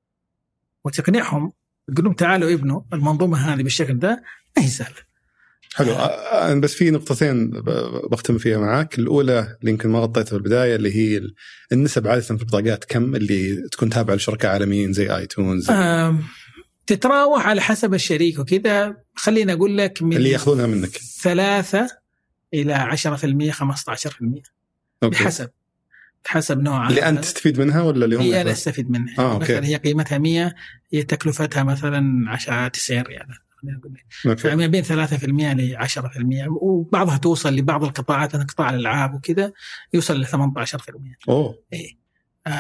وتقنعهم تقول لهم تعالوا ابنوا المنظومة هذه بالشكل ده ما هي سهلة. حلو. أنا بس في نقطتين بختم فيها معاك. الأولى اللي يمكن ما غطيتها في البدايه اللي هي النسب عادة في البطاقات كم اللي تكون تابعة لشركاء عالميين زي آيتونز؟ آه تتراوح على حسب الشريك وكذا. خليني أقول لك من اللي يأخذونها منك. ثلاثة إلى 10% 15% أوكي. بحسب. حسب نوعها اللي أنت تستفيد منها ولا اللي هم هي أنا أستفيد منها. آه، أوكي. مثلا هي قيمتها 100 هي تكلفتها مثلا 10 90 ريال. فما بين 3% ل 10% وبعضها توصل لبعض القطاعات مثلا قطاع الألعاب وكذا يوصل ل 18% أوه. إيه. آه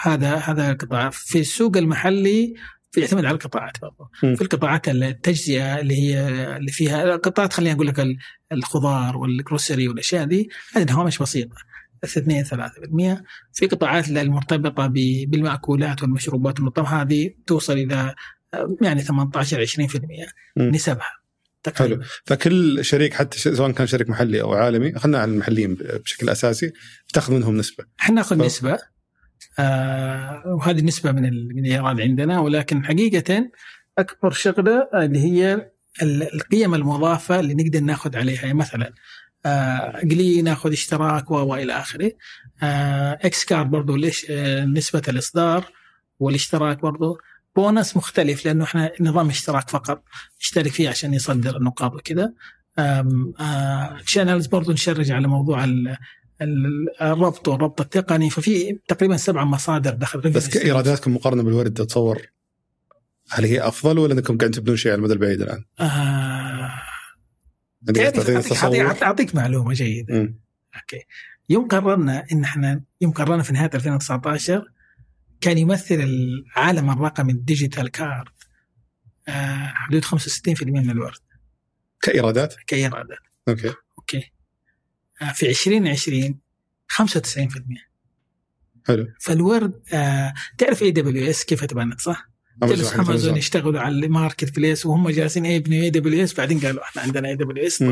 هذا هذا القطاع. في السوق المحلي يعتمد على القطاعات برضه في القطاعات التجزئة اللي هي اللي فيها القطاعات خلينا أقول لك الخضار والجروسري والأشياء دي هذه هوامش بسيطة 2 3% في قطاعات المرتبطة بالمأكولات والمشروبات المطبخة هذه توصل إلى يعني 18 20% نسبها حلو. فكل شريك حتى سواء كان شريك محلي أو عالمي خلينا على المحليين بشكل أساسي تأخذ منهم نسبة. إحنا نأخذ ف... نسبة آه وهذه النسبة من من الإيراد عندنا ولكن حقيقة أكبر شغلة اللي هي القيم المضافة اللي نقدر ناخذ عليها. يعني مثلا آه قلية ناخذ اشتراك وإلى آخره. آه X card برضه ليش آه نسبة الإصدار والاشتراك برضه بونس مختلف لأنه إحنا نظام اشتراك فقط. يشترك فيه عشان يصدر النقاط وكذا. channels برضو ن charge على موضوع الربط والربط التقني ففي تقريبا سبع مصادر دخل بس كإيراداتكم مقارنة بالورد تتصور هل هي أفضل ولا أنكم قاعدين تبنون شيء على المدى البعيد الآن؟ آه. اعطيك معلومة جيدة. م. أوكي. يوم قررنا إن إحنا يوم قررنا في نهاية 2019 كان يمثل العالم الرقمي ال digital card آه حدود 65% من الورد. كإيرادات؟ كإيرادات. أوكي. أوكي. في 2020 95% حلو. فالورد آه تعرف AWS كيف تبنت صح؟ جلس أمازون يشتغلوا على ال marketplace وهم جالسين يبنوا AWS بعدين قالوا إحنا عندنا AWS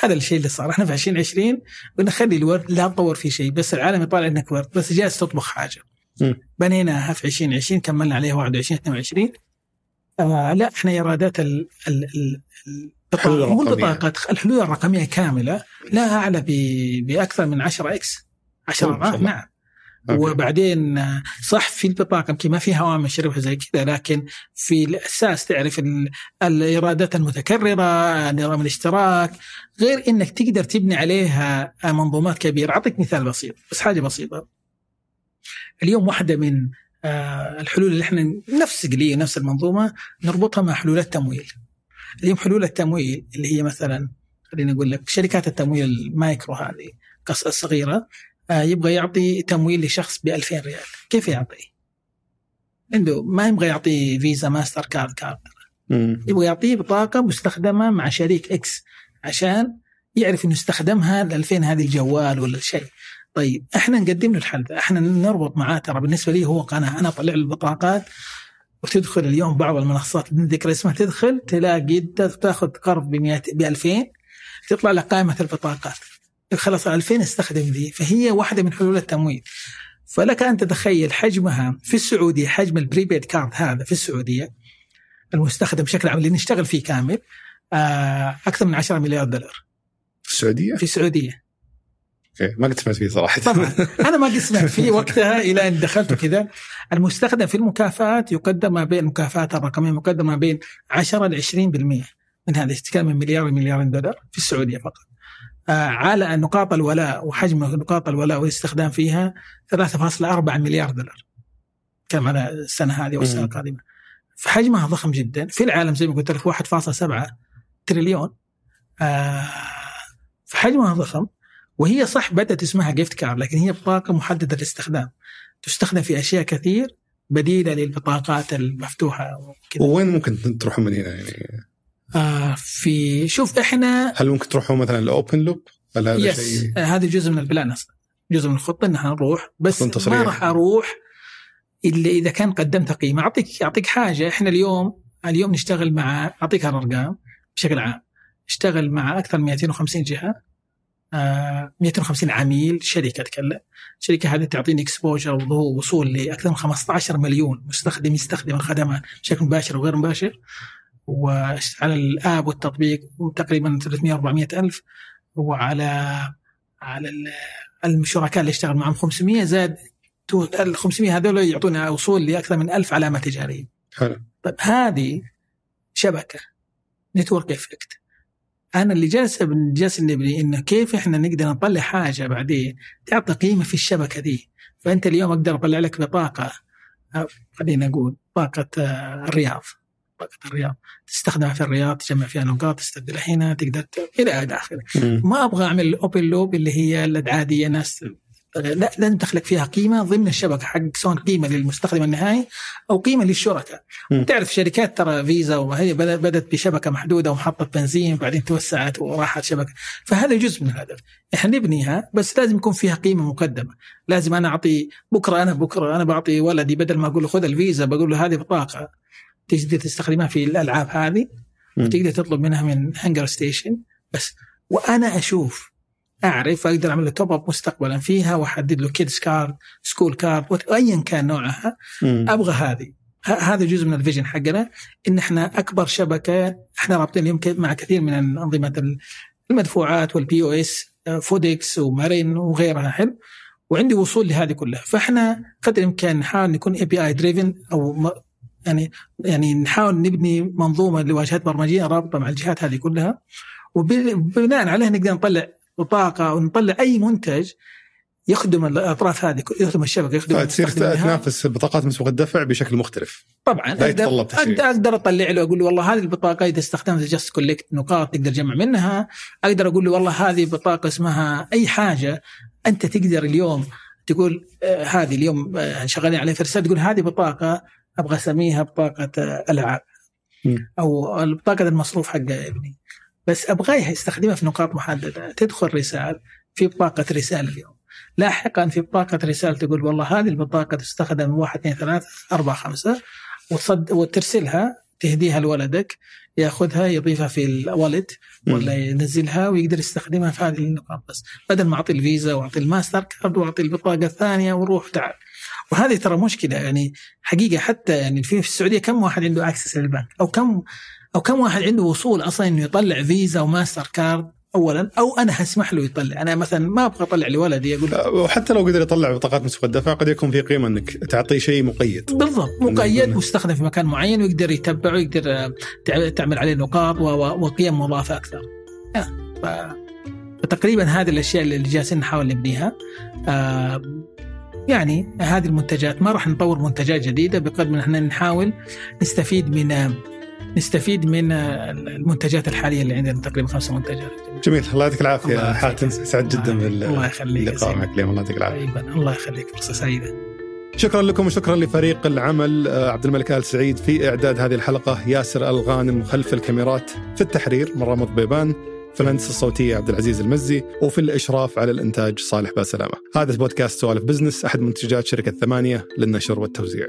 هذا الشيء اللي صار. إحنا في 2020 قلنا خلي الورد لا نطور فيه شيء بس العالم يطالع إنك ورد بس جالس تطبخ حاجة. بنيناها في 2020 كملنا عليها 21 22 آه لا إحنا إيرادات ال ال ال مو البطاقات الحلول الرقمية كاملة. لا أعلى بأكثر من 10 X. 10 اضعاف نعم. أوكي. وبعدين صح في البطاقة يمكن ما فيها هوامش ربح زي كذا لكن في الأساس تعرف الإيرادات المتكررة نظام الاشتراك. غير إنك تقدر تبني عليها منظومات كبيرة. أعطيك مثال بسيط بس حاجة بسيطة. اليوم واحدة من آه، الحلول اللي إحنا نفس قلية نفس المنظومة نربطها مع حلول التمويل. اليوم حلول التمويل اللي هي مثلا خليني أقول لك شركات التمويل المايكرو هذه الصغيرة آه، يبغى يعطي تمويل لشخص ب 2000 ريال. كيف يعطي؟ عنده ما يبغى يعطي فيزا ماستر card كارد. يبغى يعطيه بطاقة مستخدمة مع شريك X عشان يعرف إنه استخدمها ل 2000 هذه الجوال ولا شيء. طيب إحنا نقدم له الحل ده. إحنا نربط معاه. ترى بالنسبة لي هو قناة. أنا أطلع له البطاقات. وتدخل اليوم بعض المنصات بدون ذكر اسمها تدخل تلاقي تاخذ قرض ب 2000 تطلع لك قائمة البطاقات. خلاص 2000 استخدم ذي فهي واحدة من حلول التمويل. فلك أن تتخيل حجمها في السعودية حجم ال prepaid card هذا في السعودية المستخدم بشكل عام اللي نشتغل فيه كامل آه، أكثر من 10 مليار دولار. في السعودية؟ في السعودية. أوكي ما قد سمعت فيه صراحة. طبعا. [LAUGHS] أنا ما قد سمعت فيه وقتها إلى أن دخلت كذا. المستخدم في المكافآت يقدم ما بين المكافآت الرقمية مقدم ما بين 10 ل 20% من هذا تتكلم من مليار لمليارين دولار في السعودية فقط. آه، على نقاط الولاء وحجم نقاط الولاء والاستخدام فيها 3.4 مليار دولار. كم على السنة هذه والسنة القادمة. فحجمها ضخم جدا. في العالم زي ما قلت لك 1.7 تريليون. آه فحجمها ضخم. وهي صح بدأت اسمها gift card لكن هي بطاقة محددة الاستخدام تستخدم في أشياء كثير بديلة للبطاقات المفتوحة وكذا. وين ممكن تروحوا من هنا يعني؟ آه في شوف إحنا هل ممكن تروحوا مثلا ال open loop؟ هل هذا yes شيء؟ آه هذا جزء من ال plan أصلا. جزء من الخطة إن إحنا نروح بس ما راح أروح إلا إذا كان قدمت قيمة. أعطيك أعطيك حاجة إحنا اليوم اليوم نشتغل مع أعطيك الارقام بشكل عام. نشتغل مع أكثر من 250 جهة. 250 عميل شركة اتكلم الشركة هذه تعطيني اكسبوجر وصول لأكثر من 15 مليون مستخدم يستخدم الخدمات بشكل مباشر وغير مباشر وعلى الآب والتطبيق تقريبا 300 400 ألف وعلى على الشركاء اللي اشتغل معهم 500 زاد ال 500 هذول يعطونا وصول لأكثر من 1000 علامة تجارية. حلو. طيب هذه شبكة network effect أنا اللي جالس جالس نبني إنه كيف إحنا نقدر نطلع حاجة بعدين تعطي قيمة في الشبكة دي؟ فأنت اليوم أقدر أطلع لك بطاقة خلينا نقول بطاقه آه، الرياض. بطاقة الرياض. تستخدمها في الرياض تجمع فيها نقاط تستبدلها هنا تقدر إلى آخره. ما أبغى أعمل open loop اللي هي العاديه ناس لا لازم تخلق فيها قيمة ضمن الشبكة حق سواء قيمة للمستخدم النهائي أو قيمة للشركاء. تعرف شركات ترى فيزا وهي بدأت بشبكة محدودة ومحطه بنزين بعدين توسعت وراحت شبكة. فهذا جزء من الهدف. إحنا نبنيها بس لازم يكون فيها قيمة مقدمة، لازم أنا أعطي بكرة أنا بكرة أنا بعطي ولدي بدل ما أقول له خذ الفيزا بقول له هذه بطاقة. تقدر تستخدمها في الألعاب هذه وتقدر تطلب منها من HungerStation بس وأنا أشوف أعرف أقدر أعمل له top up مستقبلا فيها وأحدد له kids card school card ايا كان نوعها. أبغى هذه. هذا جزء من ال vision حقنا إن إحنا أكبر شبكة إحنا رابطين اليوم مع كثير من انظمه المدفوعات وال POS Foodics و Marn وغيرها حلو؟ وعندي وصول لهذه كلها. فإحنا قدر الإمكان نحاول نكون API driven أو يعني يعني نحاول نبني منظومة لواجهات برمجية رابطة مع الجهات هذه كلها. وبناء عليها نقدر نطلع بطاقه ونطلع أي منتج يخدم الأطراف هذه يخدم الشبكة يخدم تصير تنافس بطاقات مسبوق الدفع بشكل مختلف. طبعا أقدر, أقدر أطلع له أقول له والله هذه البطاقة إذا استخدمت جست كوليكت نقاط تقدر تجمع منها. أقدر أقول له والله هذه بطاقة اسمها أي حاجة أنت تقدر اليوم تقول آه هذه اليوم آه شغالين عليها في تقول هذه بطاقة أبغى أسميها بطاقة آه ألعاب. أو البطاقة المصروف حق ابني. بس ابغاه يستخدمها في نقاط محددة. تدخل رسال في بطاقة رسال اليوم. لاحقا في بطاقة رسال تقول والله هذه البطاقة تستخدم واحد اثنين ثلاثة أربعة خمسة وتصد وترسلها تهديها لولدك يأخذها يضيفها في ال wallet ولا ينزلها ويقدر يستخدمها في هذه النقاط بس. بدل ما أعطي الفيزا وأعطي الماستر كارد وأعطي البطاقة الثانية وروح تعال. وهذه ترى مشكلة يعني حقيقة حتى يعني في السعودية كم واحد عنده access للبنك؟ أو كم أو كم واحد عنده وصول أصلا إنه يطلع فيزا وماستر كارد اولا أو أنا هسمح له يطلع. أنا مثلا ما أبغى أطلع لولدي أقول وحتى لو قدر يطلع بطاقات مسبوق الدفع قد يكون في قيمة إنك تعطيه شيء مقيد. بالضبط مقيد مستخدم في مكان معين ويقدر يتبعه ويقدر تعمل عليه نقاط وقيم مضافة أكثر. فتقريبا هذه الأشياء اللي جالسين نحاول نبنيها. يعني هذه المنتجات. ما راح نطور منتجات جديدة بقدر ما إحنا نحاول نستفيد من نستفيد من المنتجات الحالية اللي عندنا تقريبا خمسة منتجات. جميل الله يعطيك العافية حاتم سعد جدا باللقاء معك اليوم الله يعطيك العافية. الله يخليك فرصة سعيدة. شكرا لكم وشكرا لفريق العمل آه، عبد الملك آل سعيد في إعداد هذه الحلقة ياسر الغانم خلف الكاميرات في التحرير مرام بيبان في الهندسة الصوتية عبد العزيز المزي وفي الإشراف على الإنتاج صالح باسلامة. هذا بودكاست سوالف بزنس أحد منتجات شركة ثمانيه للنشر والتوزيع.